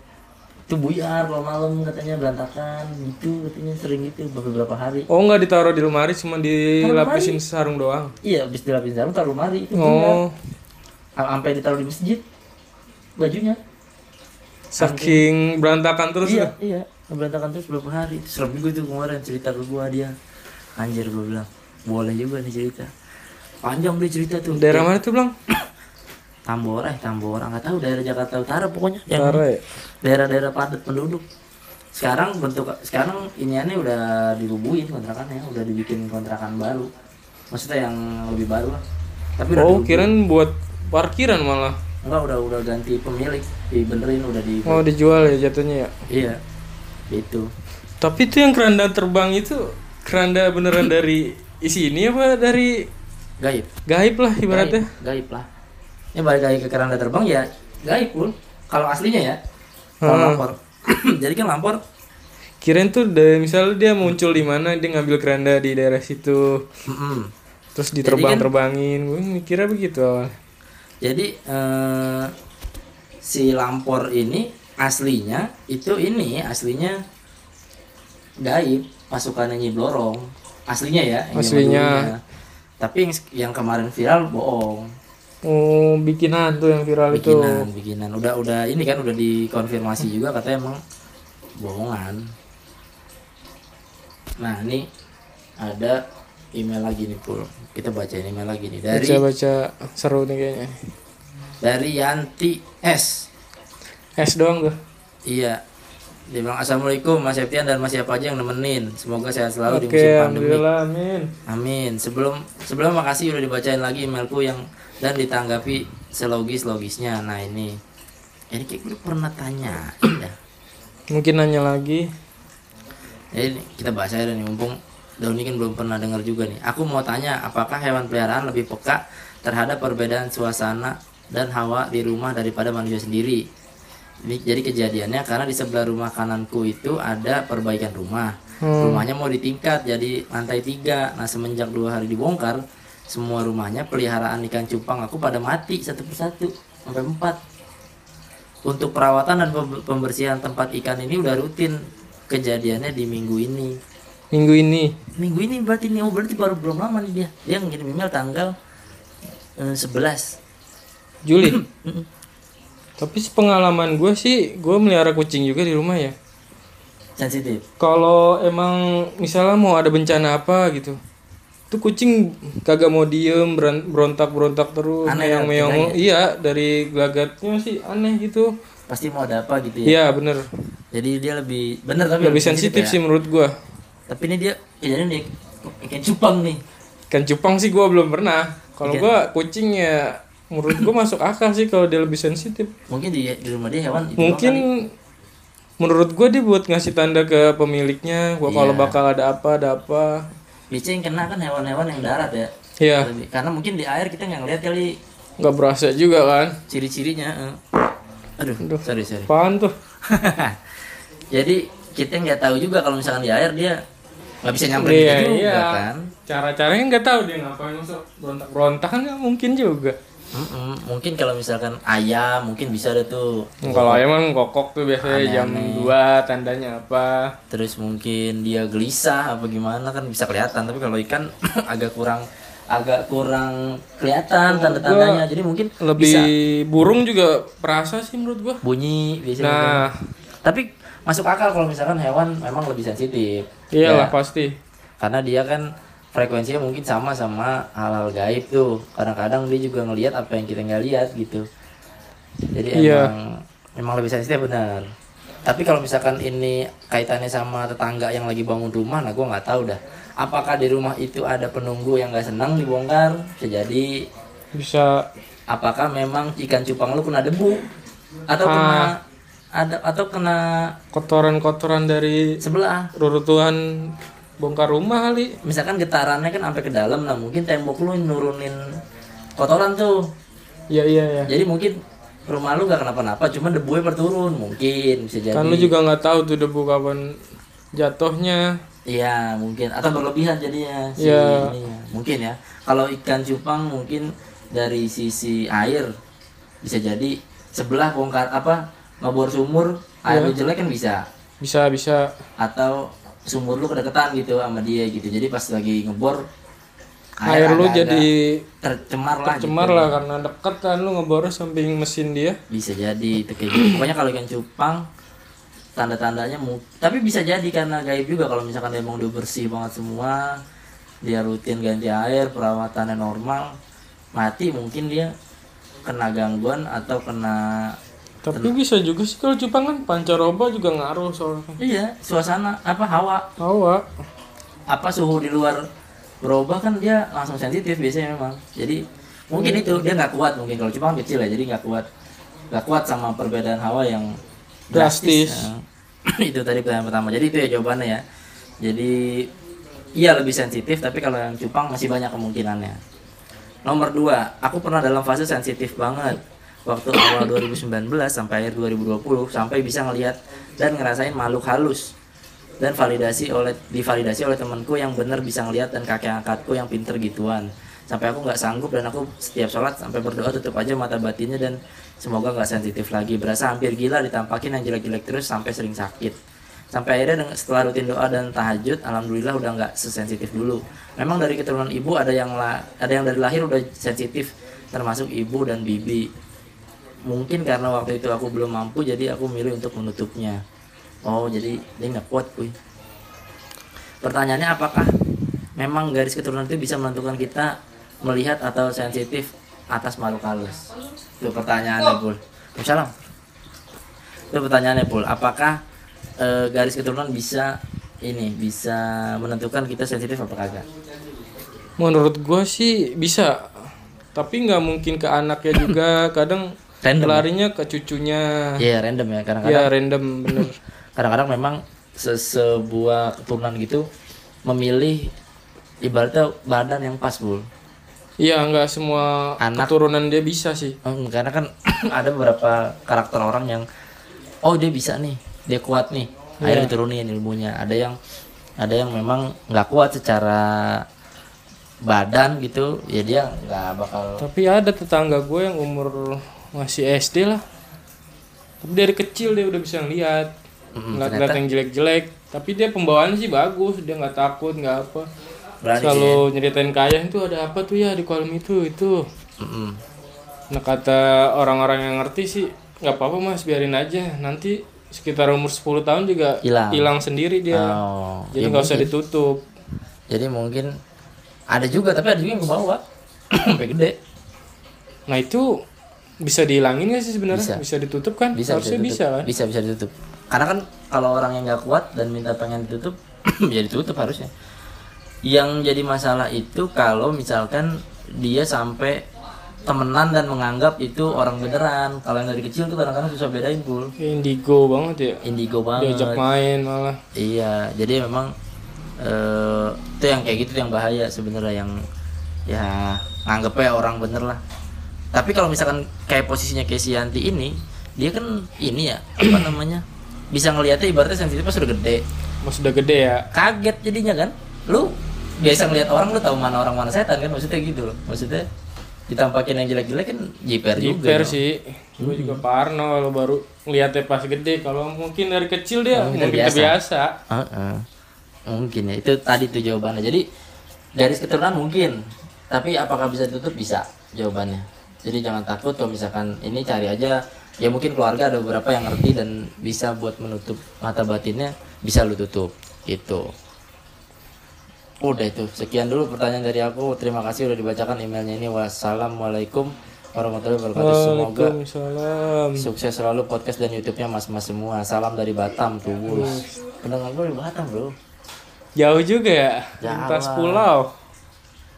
Speaker 1: itu buyar kalau malam katanya berantakan gitu katanya sering gitu beberapa hari
Speaker 2: Oh nggak ditaruh di lemari cuma dilapisin sarung doang.
Speaker 1: iya habis dilapin sarung taruh lemari itu.
Speaker 2: Oh,
Speaker 1: sampai ditaruh di masjid bajunya
Speaker 2: saking berantakan terus
Speaker 1: iya
Speaker 2: ya.
Speaker 1: iya berantakan terus beberapa hari serem juga tuh kemarin cerita ke gua dia anjir gua bilang boleh juga nih cerita panjang dia cerita tuh.
Speaker 2: Daerah mana tuh, Bang?
Speaker 1: Tambora eh Tambora. Nggak tahu daerah Jakarta Utara pokoknya. Yang
Speaker 2: Utara ya?
Speaker 1: daerah-daerah padat penduduk. Sekarang bentuk sekarang iniannya udah dirubuhin kontrakannya udah dibikin kontrakan baru. Maksudnya yang lebih baru lah. Tapi
Speaker 2: Oh, kirain buat parkiran malah.
Speaker 1: enggak udah udah ganti pemilik. Dibenerin udah di
Speaker 2: Oh, dijual ya jatuhnya ya.
Speaker 1: iya itu
Speaker 2: Tapi itu yang keranda terbang itu keranda beneran dari isi ini apa dari
Speaker 1: gaib
Speaker 2: gaib lah ibaratnya?
Speaker 1: gaib, gaib lah ini balik lagi ke keranda terbang ya gaib pun kalau aslinya ya kalau
Speaker 2: Hmm.
Speaker 1: lampor jadi kan lampor
Speaker 2: Kirain tuh dari misalnya dia muncul di mana dia ngambil keranda di daerah situ
Speaker 1: mm-mm.
Speaker 2: terus diterbang-terbangin. Gue mikirnya begitu awal.
Speaker 1: jadi eh, si lampor ini aslinya itu ini aslinya gaib pasukannya Nyi Blorong aslinya ya
Speaker 2: Aslinya.
Speaker 1: Tapi yang, yang kemarin viral bohong.
Speaker 2: Oh, bikinan tuh yang viral itu.
Speaker 1: bikinan bikinan. Udah udah ini kan udah dikonfirmasi juga katanya emang bohongan. Nah ini ada email lagi nih pul. Kita bacain email lagi nih. Dari
Speaker 2: Baca-baca seru nih kayaknya.
Speaker 1: dari Yanti S.
Speaker 2: Es doang tuh.
Speaker 1: iya dia bilang assalamualaikum Mas Septian dan Mas siapa aja yang nemenin semoga sehat selalu di
Speaker 2: Oke,
Speaker 1: musim pandemi
Speaker 2: alhamdulillah, amin.
Speaker 1: amin sebelum sebelum makasih udah dibacain lagi emailku yang dan ditanggapi selogis logisnya nah ini ini kayak gue pernah tanya dah
Speaker 2: Mungkin nanya lagi.
Speaker 1: Jadi kita bahas aja nih mumpung Dauni kan belum pernah dengar juga nih. Aku mau tanya apakah hewan peliharaan lebih peka terhadap perbedaan suasana dan hawa di rumah daripada manusia sendiri. Ini jadi kejadiannya karena di sebelah rumah kananku itu ada perbaikan rumah. Rumahnya mau ditingkat jadi lantai tiga. Nah semenjak dua hari dibongkar, semua rumahnya peliharaan ikan cupang aku pada mati satu persatu sampai empat. Untuk perawatan dan pem- pembersihan tempat ikan ini udah rutin. Kejadiannya di minggu ini.
Speaker 2: Minggu ini.
Speaker 1: Minggu ini berarti nih, oh berarti baru belum lama nih dia. Dia ngirim email tanggal eh, 11.
Speaker 2: Juli. Tapi pengalaman gue sih, gue melihara kucing juga di rumah ya.
Speaker 1: Sensitif.
Speaker 2: Kalau emang misalnya mau ada bencana apa gitu, tuh kucing kagak mau diem, beran- berontak-berontak terus,
Speaker 1: Aneh kan
Speaker 2: meong-meong. Iya, dari gelagatnya sih aneh gitu.
Speaker 1: Pasti mau ada apa gitu ya.
Speaker 2: Iya bener,
Speaker 1: Jadi dia lebih bener tapi
Speaker 2: lebih sensitif
Speaker 1: ya.
Speaker 2: sih menurut gue.
Speaker 1: Tapi ini dia kejadian dia ikan cupang nih.
Speaker 2: Kan cupang sih gue belum pernah. Kalau gue kucing ya, menurut gue masuk akal sih kalau dia lebih sensitif.
Speaker 1: Mungkin di, di rumah dia hewan itu
Speaker 2: Mungkin menurut gue dia buat ngasih tanda ke pemiliknya, gua kalau
Speaker 1: Iya.
Speaker 2: bakal ada apa, ada apa.
Speaker 1: biasanya yang kena kan hewan-hewan yang darat ya.
Speaker 2: Iya,
Speaker 1: Lebih- Karena mungkin di air kita nggak ngeliat kali
Speaker 2: nggak berasa juga kan?
Speaker 1: ciri-cirinya. eh. Aduh, sorry sorry.
Speaker 2: Apaan tuh?
Speaker 1: Jadi kita nggak tahu juga kalau misalkan di air dia nggak bisa nyamperin
Speaker 2: Iya,
Speaker 1: kita juga
Speaker 2: iya.
Speaker 1: kan.
Speaker 2: Cara-caranya nggak tahu dia ngapain masuk berontak-berontak kan nggak mungkin juga.
Speaker 1: Mm-mm. Mungkin kalau misalkan ayam mungkin bisa ada tuh.
Speaker 2: Kalau ayam kan kokok tuh biasanya jam
Speaker 1: Aneh-aneh.
Speaker 2: 2 tandanya apa?
Speaker 1: Terus mungkin dia gelisah apa gimana kan bisa kelihatan. Tapi kalau ikan agak kurang agak kurang kelihatan tanda-tandanya. Jadi mungkin
Speaker 2: Lebih
Speaker 1: bisa
Speaker 2: burung juga perasa sih menurut gua.
Speaker 1: bunyi biasanya.
Speaker 2: Nah,
Speaker 1: Tapi masuk akal kalau misalkan hewan memang lebih sensitif.
Speaker 2: iyalah
Speaker 1: Ya,
Speaker 2: pasti.
Speaker 1: karena dia kan frekuensinya mungkin sama sama hal-hal gaib tuh. Kadang-kadang dia juga ngelihat apa yang kita nggak lihat gitu. Jadi
Speaker 2: Iya.
Speaker 1: emang emang lebih sensitif benar. Tapi kalau misalkan ini kaitannya sama tetangga yang lagi bangun rumah nah gue nggak tahu dah. Apakah di rumah itu ada penunggu yang nggak senang dibongkar? Bisa jadi.
Speaker 2: Bisa.
Speaker 1: Apakah memang ikan cupang lu kena debu? Atau
Speaker 2: Ah.
Speaker 1: kena ada atau kena
Speaker 2: kotoran-kotoran dari
Speaker 1: sebelah?
Speaker 2: reruntuhan bongkar rumah kali.
Speaker 1: Misalkan getarannya kan sampai ke dalam nah mungkin tembok lu nurunin kotoran tuh.
Speaker 2: Iya iya ya
Speaker 1: jadi mungkin rumah lu gak kenapa-napa cuma debunya berturun mungkin bisa jadi.
Speaker 2: kan lu juga nggak tahu tuh debu kapan jatuhnya.
Speaker 1: Iya mungkin. Atau berlebihan jadinya si
Speaker 2: Iya.
Speaker 1: ininya. mungkin ya. Kalau ikan cupang mungkin dari sisi air bisa jadi sebelah bongkar apa ngebor sumur air
Speaker 2: Iya.
Speaker 1: lu jelek kan bisa.
Speaker 2: Bisa bisa.
Speaker 1: Atau sumur lu kedekatan gitu sama dia gitu. Jadi pas lagi ngebor
Speaker 2: air lu
Speaker 1: agak-agak
Speaker 2: jadi
Speaker 1: tercemar lah
Speaker 2: cemar
Speaker 1: gitu.
Speaker 2: lah karena deket kan lu ngebor samping mesin dia.
Speaker 1: Bisa jadi itu kayak gitu. Pokoknya kalau ikan cupang tanda-tandanya tapi bisa jadi karena gaib juga kalau misalkan emang udah bersih banget semua dia rutin ganti air perawatannya normal mati mungkin dia kena gangguan atau kena
Speaker 2: tapi bisa juga sih kalau cupang kan pancaroba juga ngaruh soalnya.
Speaker 1: Iya suasana apa hawa?
Speaker 2: Hawa.
Speaker 1: Apa suhu di luar berubah kan dia langsung sensitif biasanya memang. Jadi mungkin itu dia nggak kuat mungkin. Kalau cupang kecil ya jadi nggak kuat. Nggak kuat sama perbedaan hawa yang
Speaker 2: Drastis.
Speaker 1: Nah, itu tadi pertanyaan pertama. Jadi itu ya jawabannya ya. Jadi iya lebih sensitif tapi kalau yang cupang masih banyak kemungkinannya. Nomor dua aku pernah dalam fase sensitif banget waktu awal 2019 sampai akhir 2020 sampai bisa ngelihat dan ngerasain makhluk halus. Dan validasi oleh divalidasi oleh temanku yang benar bisa ngelihat dan kakek angkatku yang pinter gituan. Sampai aku nggak sanggup dan aku setiap sholat sampai berdoa tutup aja mata batinnya dan semoga nggak sensitif lagi. Berasa hampir gila ditampakin yang jelek-jelek terus sampai sering sakit. Sampai akhirnya setelah rutin doa dan tahajud alhamdulillah udah nggak sesensitif dulu. Memang dari keturunan ibu ada yang la- ada yang dari lahir udah sensitif termasuk ibu dan bibi mungkin karena waktu itu aku belum mampu jadi aku milih untuk menutupnya. Oh jadi dia nggak kuat kuy pertanyaannya apakah memang garis keturunan itu bisa menentukan kita melihat atau sensitif atas makhluk halus? Itu pertanyaannya pul. Salam itu pertanyaannya pul. Apakah eh, garis keturunan bisa ini bisa menentukan kita sensitif apa kagak?
Speaker 2: Menurut gua sih bisa. Tapi nggak mungkin ke anaknya juga. Kadang
Speaker 1: Random ya?
Speaker 2: larinya ke cucunya.
Speaker 1: Iya random ya. Kadang-kadang
Speaker 2: ya random bener.
Speaker 1: Kadang-kadang memang se- sebuah keturunan gitu memilih ibaratnya badan yang pas bul.
Speaker 2: Iya nggak semua
Speaker 1: Anak.
Speaker 2: keturunan dia bisa sih.
Speaker 1: Hmm, karena kan ada beberapa karakter orang yang oh dia bisa nih dia kuat nih. Akhirnya diturunin ilmunya. Ada yang ada yang memang nggak kuat secara badan gitu ya dia nggak bakal
Speaker 2: tapi ada tetangga gue yang umur masih SD lah. Tapi dari kecil dia udah bisa ngeliat.
Speaker 1: Mm,
Speaker 2: ngeliat yang jelek-jelek. Tapi dia pembawaannya sih bagus dia nggak takut nggak apa.
Speaker 1: Berani
Speaker 2: selalu nyeritain kaya itu ada apa tuh ya di kolam itu itu?
Speaker 1: Mm-mm.
Speaker 2: nah kata orang-orang yang ngerti sih nggak apa-apa mas biarin aja. Nanti sekitar umur 10 tahun juga
Speaker 1: Hilang.
Speaker 2: hilang sendiri dia.
Speaker 1: Oh
Speaker 2: jadi
Speaker 1: ya
Speaker 2: nggak usah
Speaker 1: mungkin.
Speaker 2: ditutup.
Speaker 1: Jadi mungkin ada juga tapi ada juga yang ke bawah. Sampai gede.
Speaker 2: Nah itu bisa dihilangin nggak sih
Speaker 1: Bisa.
Speaker 2: sebenarnya? Bisa. ditutup kan?
Speaker 1: Bisa
Speaker 2: harusnya
Speaker 1: ditutup.
Speaker 2: bisa kan?
Speaker 1: Bisa bisa ditutup. Karena kan kalau orang yang nggak kuat dan minta pengen ditutup ya ditutup harusnya. Yang jadi masalah itu kalau misalkan dia sampai temenan dan menganggap itu orang beneran. Kalau yang dari kecil tuh kadang-kadang susah bedain pul.
Speaker 2: Kayak indigo banget ya.
Speaker 1: Indigo banget.
Speaker 2: diajak main malah.
Speaker 1: Iya jadi memang eh itu yang kayak gitu yang bahaya sebenarnya yang ya nganggepnya orang bener lah tapi kalau misalkan kayak posisinya kayak si Yanti ini dia kan ini ya apa namanya bisa ngelihatnya ibaratnya sensitif pas udah gede.
Speaker 2: Mas udah gede ya?
Speaker 1: Kaget jadinya kan. Lu biasa ngelihat orang lu tahu mana orang mana setan kan maksudnya gitu loh. Maksudnya ditampakin yang jelek-jelek kan jiper juga
Speaker 2: Jiper
Speaker 1: dong.
Speaker 2: sih. Gue juga parno kalau baru ngeliatnya pas gede. Kalau mungkin dari kecil dia
Speaker 1: Oh,
Speaker 2: mungkin
Speaker 1: udah
Speaker 2: terbiasa.
Speaker 1: Heeh. mungkin ya itu tadi tuh jawabannya. Jadi garis keturunan mungkin. Tapi apakah bisa ditutup? Bisa jawabannya jadi jangan takut kalau misalkan ini cari aja ya mungkin keluarga ada beberapa yang ngerti dan bisa buat menutup mata batinnya bisa lu tutup gitu Udah itu. Sekian dulu pertanyaan dari aku. Terima kasih udah dibacakan emailnya ini. Wassalamualaikum warahmatullahi wabarakatuh. Semoga sukses selalu podcast dan YouTube-nya mas-mas semua. Salam dari Batam, Tulus. Pendengar gue di Batam, Bro.
Speaker 2: Jauh juga ya. Lintas pulau.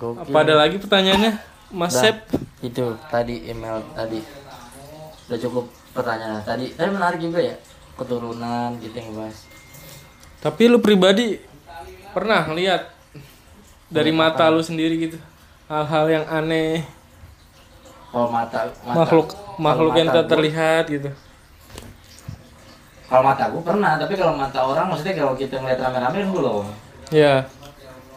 Speaker 1: Gokil.
Speaker 2: Apa ada lagi pertanyaannya? Mas
Speaker 1: Udah.
Speaker 2: Sep.
Speaker 1: Itu tadi email tadi. Udah cukup pertanyaan tadi. Tapi menarik juga ya. Keturunan gitu yang bahas.
Speaker 2: Tapi lu pribadi pernah lihat dari mata lu sendiri gitu hal-hal yang aneh
Speaker 1: Kalau mata, mata
Speaker 2: makhluk makhluk yang tak terlihat gitu.
Speaker 1: Kalau mata gue pernah, tapi kalau mata orang maksudnya kalau kita ngeliat rame-rame belum.
Speaker 2: Ya.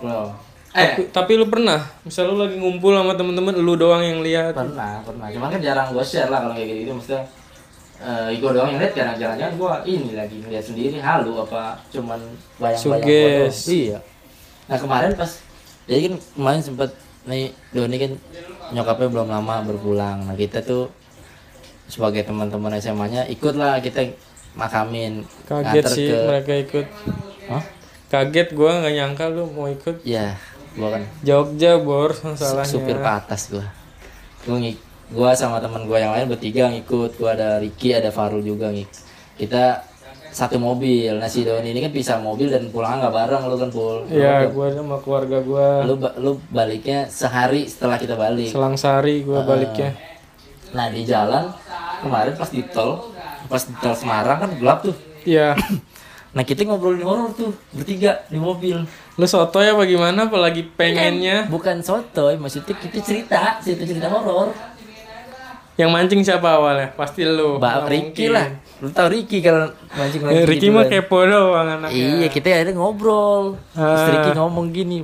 Speaker 1: Belum.
Speaker 2: Tapi,
Speaker 1: Eh,
Speaker 2: tapi lu pernah, misal lu lagi ngumpul sama temen-temen, lu doang yang lihat.
Speaker 1: pernah, pernah. Cuman kan jarang gue share lah kalau kayak gitu, maksudnya eh gue doang yang lihat jarang jangan gue ini lagi ngeliat sendiri halu apa cuman bayang-bayang doang. Iya. Nah kemarin pas jadi kan kemarin sempet nih Doni kan nyokapnya belum lama berpulang. Nah kita tuh sebagai teman-teman SMA-nya ikut lah kita makamin
Speaker 2: Kaget sih
Speaker 1: ke
Speaker 2: mereka ikut.
Speaker 1: Hah?
Speaker 2: Kaget gua nggak nyangka lu mau ikut.
Speaker 1: ya gua kan.
Speaker 2: Jogja bor masalahnya.
Speaker 1: supir ke atas gua. Gua ngik gua sama teman gua yang lain bertiga ngikut. Gua ada Ricky ada Farul juga ngik. Kita satu mobil. Nah si Doni ini kan pisah mobil dan pulang nggak bareng lu kan pul.
Speaker 2: Iya, gua sama keluarga gua.
Speaker 1: lu lu baliknya sehari setelah kita balik.
Speaker 2: Selang sari gua baliknya.
Speaker 1: nah di jalan kemarin pas di tol pas di tol Semarang kan gelap tuh.
Speaker 2: Iya.
Speaker 1: nah kita ngobrolin horor tuh bertiga di mobil
Speaker 2: Lu soto ya bagaimana apalagi pengennya
Speaker 1: bukan sotoy maksudnya kita cerita cerita cerita horor
Speaker 2: yang mancing siapa awalnya? Pasti lu.
Speaker 1: Mbak
Speaker 2: mungkin.
Speaker 1: lah lu tau Ricky kalau mancing mancing
Speaker 2: Ricky mah kepo doang anaknya.
Speaker 1: Iya kita akhirnya ngobrol. Terus
Speaker 2: Ah.
Speaker 1: Ricky ngomong gini.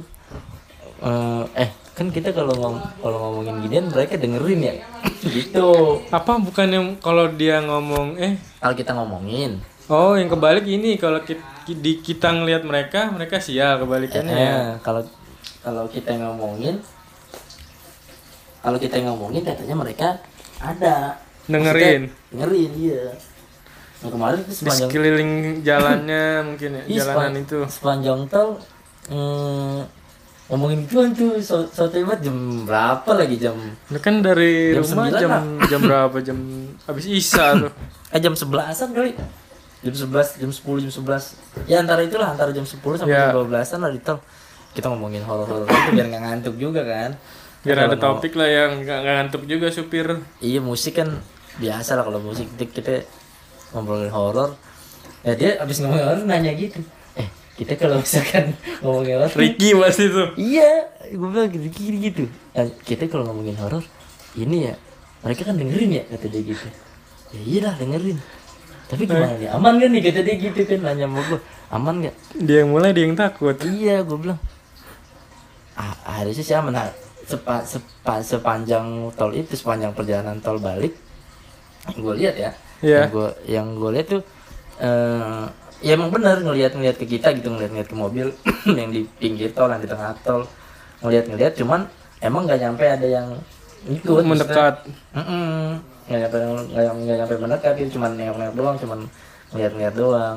Speaker 1: "Eh, eh kan kita kalau ngom kalau ngomongin ginian mereka dengerin ya. gitu.
Speaker 2: Apa bukan yang kalau dia ngomong eh
Speaker 1: Kalau kita ngomongin,
Speaker 2: oh yang kebalik ini kalau kita, di kita ngelihat mereka mereka sial kebalikannya ya.
Speaker 1: eh, kalau kalau kita ngomongin, kalau kita ngomongin katanya mereka ada
Speaker 2: Dengerin.
Speaker 1: Maksudnya dengerin iya. Nah, kemarin itu
Speaker 2: Di
Speaker 1: sepanjang
Speaker 2: sekeliling jalannya mungkin ya jalanan
Speaker 1: sepan-
Speaker 2: itu.
Speaker 1: sepanjang tol hmm, ngomongin gituan tuh so, so banget jam berapa lagi jam
Speaker 2: Lu kan dari
Speaker 1: Jam
Speaker 2: rumah
Speaker 1: 9
Speaker 2: jam
Speaker 1: lah.
Speaker 2: jam berapa? Jam habis Isya tuh.
Speaker 1: eh jam sebelasan kali jam 11 jam 10 jam 11 ya antara itulah antara jam 10 sampai
Speaker 2: Ya.
Speaker 1: jam 12an lah di tol kita ngomongin horor-horor itu biar nggak ngantuk juga kan
Speaker 2: Biar ada topik lah yang nggak ngantuk juga supir.
Speaker 1: iya musik kan biasa lah kalau musik kita, kita ngobrolin horor ya dia abis ngomongin horor nanya gitu eh kita kalau misalkan ngomongin horor
Speaker 2: Ricky pasti tuh.
Speaker 1: Iya, gue bilang gitu, gini gitu. Nah, kita kalau ngomongin horor, ini ya, mereka kan dengerin ya kata dia gitu. Ya iyalah dengerin. Tapi gimana nih, aman gak nih kata dia gitu kan nanya sama gue, aman gak?
Speaker 2: Dia yang mulai dia yang takut.
Speaker 1: Iya, gue bilang. Ah, harusnya sih aman. Nah, sepa, sepa, sepanjang tol itu, sepanjang perjalanan tol balik, gue lihat ya.
Speaker 2: Iya.
Speaker 1: Yang gue yang gue lihat tuh, eh ya emang bener ngelihat ngelihat ke kita gitu ngelihat ngelihat ke mobil yang di pinggir tol yang di tengah tol ngelihat ngelihat cuman emang nggak nyampe ada yang ikut
Speaker 2: Mendekat.
Speaker 1: Nggak nyampe, nggak nyampe mendekat itu cuman nengok-nengok doang cuman ngeliat-ngeliat doang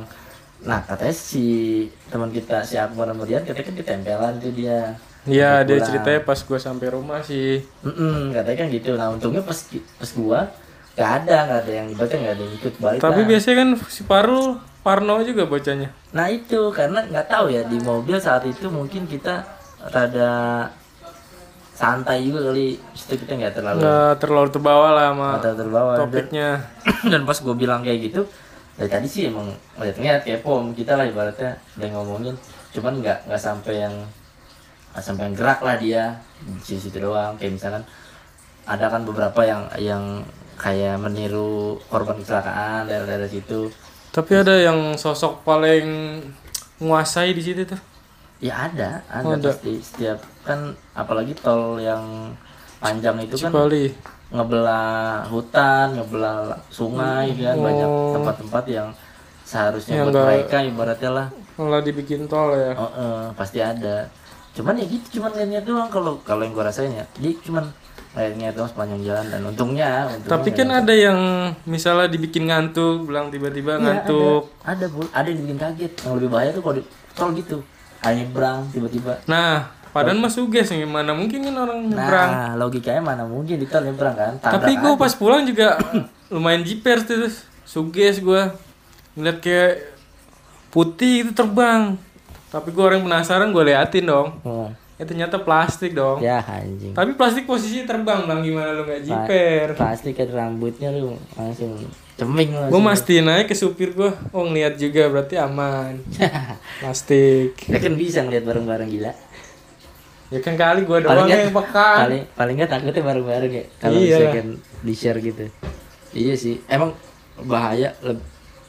Speaker 1: nah katanya si teman kita si Akbar kemudian katanya kan ditempelan tuh dia
Speaker 2: Iya, dia ceritanya pas gua sampai rumah sih.
Speaker 1: Mm-mm, katanya kan gitu nah untungnya pas pas gua nggak ada nggak ada yang ibaratnya nggak ada yang ikut balik
Speaker 2: Tapi
Speaker 1: lah.
Speaker 2: biasanya kan si Parul Parno juga bocahnya.
Speaker 1: nah itu karena nggak tahu ya di mobil saat itu mungkin kita rada santai juga kali itu kita nggak terlalu
Speaker 2: Nggak terlalu terbawa lah sama
Speaker 1: terlalu terbawa
Speaker 2: topiknya.
Speaker 1: dan pas gue bilang kayak gitu dari tadi sih emang ngeliat-ngeliat kepo sama kita lah ibaratnya udah ngomongin cuman nggak nggak sampai yang nggak sampai yang gerak lah dia di situ situ doang kayak misalkan ada kan beberapa yang yang kayak meniru korban kecelakaan daerah-daerah situ
Speaker 2: Tapi ada yang sosok paling menguasai di situ tuh.
Speaker 1: Ya ada. Ada,
Speaker 2: Oh, ada.
Speaker 1: pasti. Setiap kan apalagi tol yang panjang itu kan
Speaker 2: Cipali.
Speaker 1: ngebelah hutan, ngebelah sungai kan. Banyak
Speaker 2: Oh.
Speaker 1: tempat-tempat yang seharusnya buat mereka ibaratnya lah.
Speaker 2: Malah dibikin tol ya.
Speaker 1: oh, eh, pasti ada. Cuman ya gitu cuman liatnya doang kalau kalau yang gua rasain ya. Dia cuman liatnya doang sepanjang jalan. Dan untungnya, untungnya
Speaker 2: Tapi kan ada. yang misalnya dibikin ngantuk, bilang tiba-tiba
Speaker 1: Iya,
Speaker 2: ngantuk.
Speaker 1: ada, ada bu. Ada yang bikin kaget. Yang lebih bahaya tuh kalau di tol gitu nyebrang tiba-tiba
Speaker 2: Nah, padahal mah suges gimana mungkin kan orang nyebrang.
Speaker 1: nah logikanya mana mungkin di tol nyebrang kan
Speaker 2: Tapi gue pas pulang juga lumayan jiper tuh, suges gue ngeliat kayak putih itu terbang. Tapi gue orang penasaran gue liatin dong.
Speaker 1: Oh,
Speaker 2: Ya ternyata plastik dong.
Speaker 1: ya anjing
Speaker 2: Tapi plastik posisi terbang bang gimana lu nggak jiper?
Speaker 1: pasti kan rambutnya lu langsung ceming lu
Speaker 2: Gue mastiin aja ke supir gue, oh ngeliat juga berarti aman. Plastik.
Speaker 1: ya kan bisa ngeliat bareng-bareng gila
Speaker 2: Ya kan kali gue
Speaker 1: paling
Speaker 2: doang
Speaker 1: nggak
Speaker 2: yang pekan.
Speaker 1: paling paling nggak takutnya bareng-bareng ya kalau
Speaker 2: Iya.
Speaker 1: misalkan di share gitu iya sih emang bahaya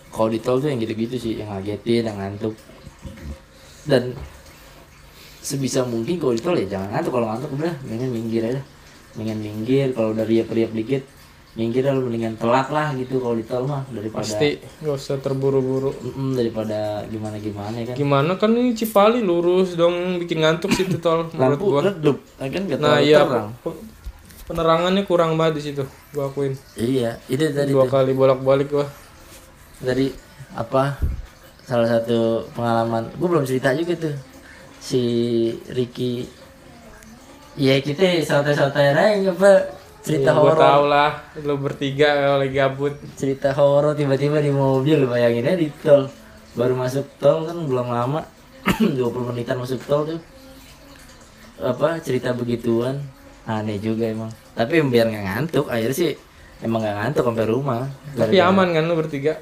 Speaker 1: kalau di tol tuh yang gitu-gitu sih yang ngagetin yang ngantuk dan sebisa mungkin kalau di tol ya jangan ngantuk kalau ngantuk udah mendingan minggir aja mendingan minggir kalau udah riap-riap dikit minggir lu mendingan telat lah gitu kalau di tol mah daripada
Speaker 2: Pasti gak usah terburu-buru.
Speaker 1: Mm-mm, daripada gimana gimana ya kan
Speaker 2: Gimana kan ini Cipali lurus dong bikin ngantuk situ tol menurut
Speaker 1: lampu
Speaker 2: gua.
Speaker 1: redup kan gak
Speaker 2: Nah iya
Speaker 1: terang
Speaker 2: pe- penerangannya kurang banget di situ gua akuin.
Speaker 1: iya itu tadi
Speaker 2: Dua
Speaker 1: tuh.
Speaker 2: kali bolak-balik gua.
Speaker 1: tadi apa salah satu pengalaman gue belum cerita juga tuh si Ricky ya kita santai-santai aja apa cerita
Speaker 2: Ya,
Speaker 1: horor.
Speaker 2: tau lah lu bertiga kalau lagi gabut.
Speaker 1: cerita horor tiba-tiba di mobil bayangin aja di tol. Baru masuk tol kan belum lama. 20 menitan masuk tol tuh. Apa cerita begituan. Aneh juga emang. Tapi biar nggak ngantuk akhirnya sih emang nggak ngantuk sampai rumah.
Speaker 2: Tapi
Speaker 1: Gara-gara-
Speaker 2: aman kan lu bertiga?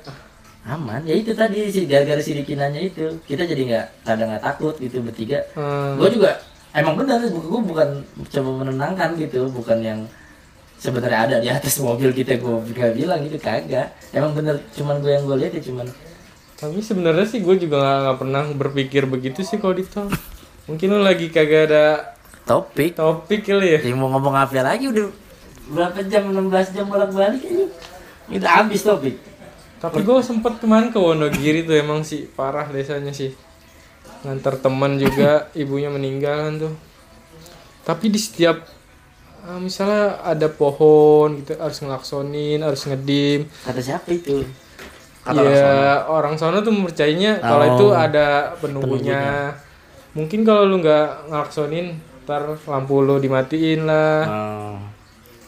Speaker 1: aman. Ya itu tadi sih gara-gara si Ricky nanya itu. Kita jadi nggak kadang nggak takut gitu bertiga.
Speaker 2: Hmm,
Speaker 1: gue juga emang benar gue bukan coba menenangkan gitu. Bukan yang sebenarnya ada di atas mobil kita gue nggak bilang gitu kagak emang bener cuman gue yang gue lihat ya cuman
Speaker 2: tapi sebenarnya sih gue juga nggak nggak pernah berpikir begitu sih kalau di tol. Mungkin lu lagi kagak ada
Speaker 1: topik
Speaker 2: topik kali ya.
Speaker 1: ya mau ngomong apa lagi udah berapa jam 16 jam bolak balik ini udah habis topik
Speaker 2: Tapi gue sempet kemarin ke Wonogiri tuh emang sih parah desanya sih. Ngantar teman juga ibunya meninggal kan tuh. Tapi di setiap ah, misalnya ada pohon gitu harus ngelaksonin, harus ngedim.
Speaker 1: kata siapa itu kata orang
Speaker 2: Ya orang sono tuh percayanya kalau
Speaker 1: Oh.
Speaker 2: itu ada penunggunya. Mungkin kalau lu nggak ngelaksonin, ntar lampu lu dimatiin lah.
Speaker 1: Oh.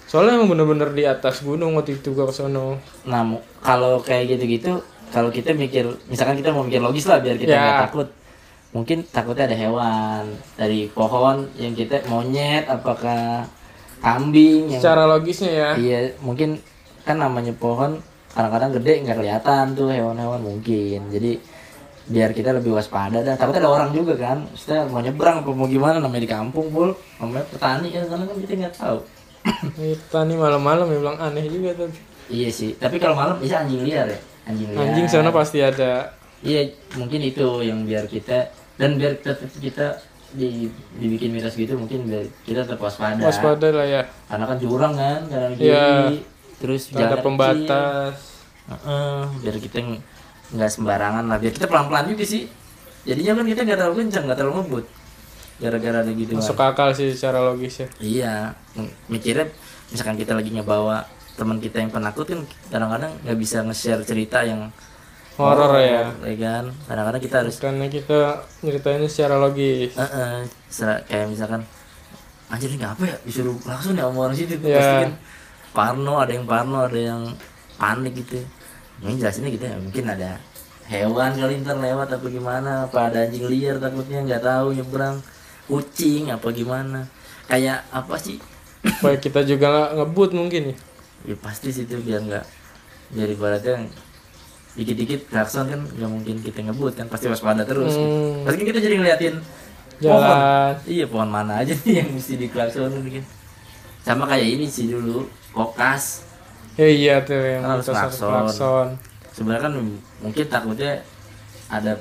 Speaker 2: Soalnya emang bener-bener di atas gunung waktu itu gua ke sono.
Speaker 1: Nah, kalau kayak gitu-gitu, kalau kita mikir, misalkan kita mau mikir logis lah biar kita
Speaker 2: Ya.
Speaker 1: nggak takut. Mungkin takutnya ada hewan dari pohon yang kita monyet, apakah kambing yang
Speaker 2: Secara logisnya ya.
Speaker 1: iya mungkin kan namanya pohon kadang-kadang gede nggak kelihatan tuh hewan-hewan mungkin. Jadi biar kita lebih waspada dah. Takutnya ada orang juga kan. Kita mau nyebrang apa mau gimana namanya di kampung, Bul. Namanya petani kan karena kan kita nggak tahu.
Speaker 2: Kita nih malam-malam ya bilang aneh juga tuh.
Speaker 1: iya sih, tapi kalau malam bisa anjing liar ya. Anjing liar.
Speaker 2: Anjing sana pasti ada.
Speaker 1: Iya, mungkin itu yang biar kita dan biar kita kita di, dibikin mitos gitu mungkin kita tetap waspada.
Speaker 2: Waspada lah ya.
Speaker 1: Karena kan jurang kan, kanan kiri.
Speaker 2: Iya.
Speaker 1: Terus
Speaker 2: Ada pembatas.
Speaker 1: kecil. Heeh, biar kita ng- nggak sembarangan lah. Biar kita pelan-pelan juga sih. Jadinya kan kita nggak terlalu kencang, nggak terlalu ngebut. Gara-gara ada gitu.
Speaker 2: Masuk akal sih secara logis ya.
Speaker 1: Iya, mikirnya misalkan kita lagi ngebawa teman kita yang penakut kan kadang-kadang nggak bisa nge-share cerita yang
Speaker 2: Horor ya.
Speaker 1: ya kan kadang-kadang kita harus
Speaker 2: Karena kita nyeritainnya secara logis.
Speaker 1: Heeh, sera- kayak misalkan anjir ini apa ya disuruh langsung ya sama orang situ
Speaker 2: Iya.
Speaker 1: pasti kan parno ada yang parno ada yang panik gitu ini jelasinnya gitu ya mungkin ada hewan kali ntar lewat apa gimana apa ada anjing liar takutnya nggak tahu nyebrang kucing apa gimana kayak apa sih
Speaker 2: Supaya kita juga ngebut mungkin ya.
Speaker 1: ya pasti sih itu biar nggak biar ibaratnya dikit-dikit klakson kan nggak mungkin kita ngebut kan pasti waspada terus
Speaker 2: Hmm.
Speaker 1: pasti kita jadi ngeliatin
Speaker 2: Jalan.
Speaker 1: pohon iya pohon mana aja nih yang mesti diklakson mungkin sama kayak ini sih dulu kokas
Speaker 2: Ya iya tuh yang
Speaker 1: Kan harus klakson.
Speaker 2: klakson.
Speaker 1: sebenarnya kan mungkin takutnya ada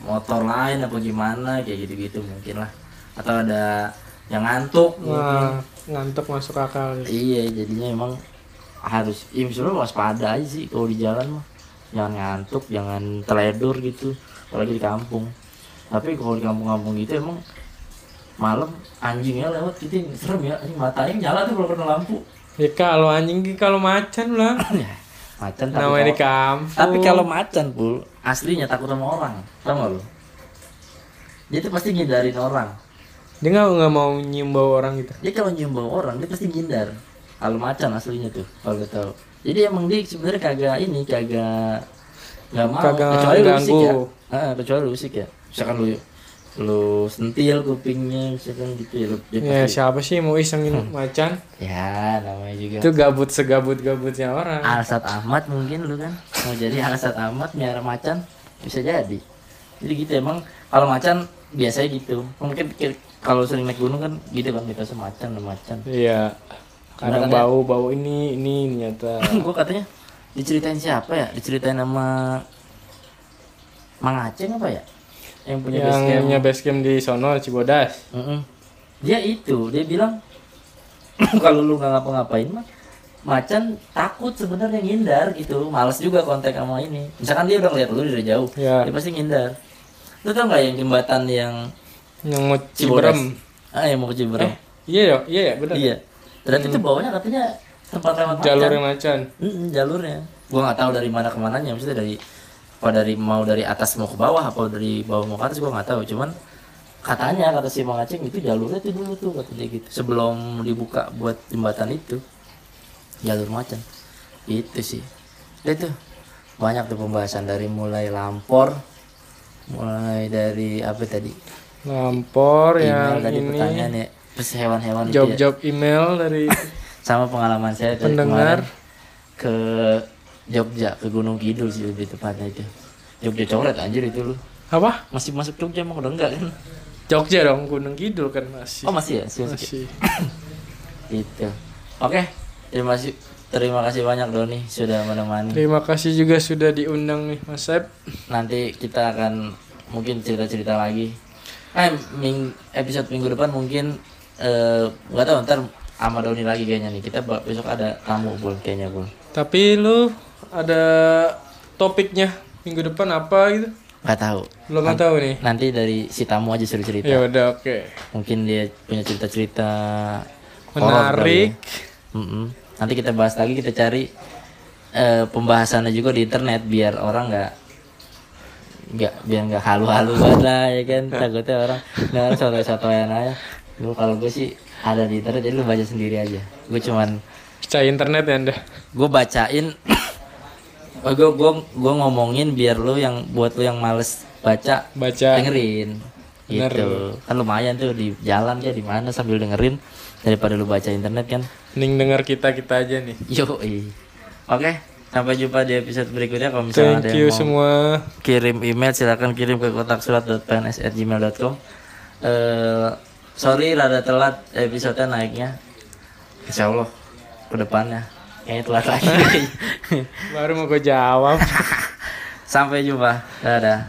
Speaker 1: motor lain apa gimana kayak gitu-gitu mungkin lah atau ada yang ngantuk mungkin.
Speaker 2: Nah, ngantuk masuk akal.
Speaker 1: Iya, jadinya emang harus ya sebenarnya waspada aja sih kalau di jalan mah. Jangan ngantuk, jangan teledur gitu, apalagi di kampung. Tapi kalau di kampung-kampung gitu emang malam anjingnya lewat gitu serem ya, anjing matanya nyala tuh kalau kena lampu.
Speaker 2: Ya kalau anjing kalau macan lah.
Speaker 1: Ya, macan takut
Speaker 2: Namanya di kampung.
Speaker 1: Tapi kalau macan pul aslinya takut sama orang, tau gak lu? dia tuh pasti ngindarin orang
Speaker 2: dia nggak nggak mau nyium bau orang gitu
Speaker 1: dia kalau nyium bau orang dia pasti ngindar kalau macan aslinya tuh kalau tahu. Jadi emang dia sebenarnya kagak ini kagak nggak mau
Speaker 2: Kagak
Speaker 1: kecuali lu
Speaker 2: ganggu.
Speaker 1: usik ya. Ah, kecuali lu usik ya. Misalkan lu lu sentil kupingnya misalkan gitu ya lu
Speaker 2: ya siapa sih mau isengin macan?
Speaker 1: Ya namanya juga.
Speaker 2: Itu gabut segabut gabutnya orang.
Speaker 1: Alsat Ahmad mungkin lu kan. Mau jadi Alsat Ahmad miara macan bisa jadi. Jadi gitu emang kalau macan biasanya gitu. Mungkin ki- kalau sering naik gunung kan gitu kan kita semacan macan
Speaker 2: iya kadang
Speaker 1: Kadang-kadang-
Speaker 2: bau bau ini ini ternyata
Speaker 1: gue katanya diceritain siapa ya? Diceritain sama Mang Aceh apa ya? Yang punya base
Speaker 2: yang
Speaker 1: camp.
Speaker 2: punya di sono Cibodas.
Speaker 1: Mm-mm. dia itu dia bilang kalau lu nggak ngapa-ngapain mah macan takut sebenarnya ngindar gitu. Males juga kontak sama ini. Misalkan dia udah ngeliat lu dari jauh
Speaker 2: ya
Speaker 1: dia pasti ngindar. Lu tau nggak yang jembatan yang
Speaker 2: yang mau Ciberem?
Speaker 1: Ah yang mau ke Ciberem.
Speaker 2: Iya ya iya ya benar
Speaker 1: iya ternyata itu bawahnya katanya tempat lewat macan
Speaker 2: jalur yang macan.
Speaker 1: Mm-mm, jalurnya. Gua nggak tahu dari mana ke mananya maksudnya dari apa dari mau dari atas mau ke bawah apa dari bawah mau ke atas gua nggak tahu. Cuman katanya kata si Mang Aceh itu jalurnya tuh dulu tuh kata dia gitu. sebelum dibuka buat jembatan itu. Jalur macan. Itu sih. Itu banyak tuh pembahasan dari mulai lampor mulai dari apa tadi?
Speaker 2: Lampor
Speaker 1: email
Speaker 2: yang
Speaker 1: tadi
Speaker 2: ini.
Speaker 1: pertanyaan ya hewan-hewan ya.
Speaker 2: job-job email dari
Speaker 1: sama pengalaman saya tadi
Speaker 2: Pendengar.
Speaker 1: ke Jogja ke Gunung Kidul sih lebih tepatnya itu. Jogja coret anjir itu lu
Speaker 2: apa?
Speaker 1: Masih masuk Jogja emang udah enggak kan?
Speaker 2: Jogja dong Gunung Kidul kan masih.
Speaker 1: Oh masih ya? Masih masuk
Speaker 2: masih.
Speaker 1: Itu oke terima kasih terima kasih banyak Doni sudah menemani.
Speaker 2: Terima kasih juga sudah diundang nih Mas Sep.
Speaker 1: Nanti kita akan mungkin cerita-cerita lagi. Eh ming, episode minggu depan mungkin eh, nggak tahu ntar sama Doni lagi kayaknya nih. Kita besok ada tamu bul kayaknya bul.
Speaker 2: Tapi lu ada topiknya minggu depan apa gitu?
Speaker 1: Nggak tahu.
Speaker 2: Lo nggak tahu nih.
Speaker 1: nanti dari si tamu aja suruh cerita.
Speaker 2: Ya udah oke.
Speaker 1: Mungkin dia punya cerita-cerita horor
Speaker 2: menarik
Speaker 1: kali ya. Mm-mm. nanti kita bahas lagi kita cari eh, pembahasannya juga di internet biar orang nggak nggak biar nggak halu-halu banget lah ya kan? Takutnya orang dengar soto-sotoyan aja lu kalau gue sih ada di internet jadi lu baca sendiri aja. Gue cuman
Speaker 2: percaya internet ya anda?
Speaker 1: gue bacain oh, gue gue gue ngomongin biar lu yang buat lu yang males baca
Speaker 2: baca.
Speaker 1: dengerin.
Speaker 2: Bener.
Speaker 1: gitu. Kan lumayan tuh di jalan ya di mana sambil dengerin daripada lu baca internet kan?
Speaker 2: Mending dengar kita kita aja nih.
Speaker 1: Yo oke sampai jumpa di episode berikutnya. Kalau misalnya ada
Speaker 2: thank
Speaker 1: yang
Speaker 2: you
Speaker 1: mau
Speaker 2: semua.
Speaker 1: kirim email silakan kirim ke kotak surat.pns@gmail.com eh sorry rada telat episode naiknya. Insya Allah ke depannya. Kayaknya telat lagi.
Speaker 2: Baru mau gue jawab.
Speaker 1: Sampai jumpa. Dadah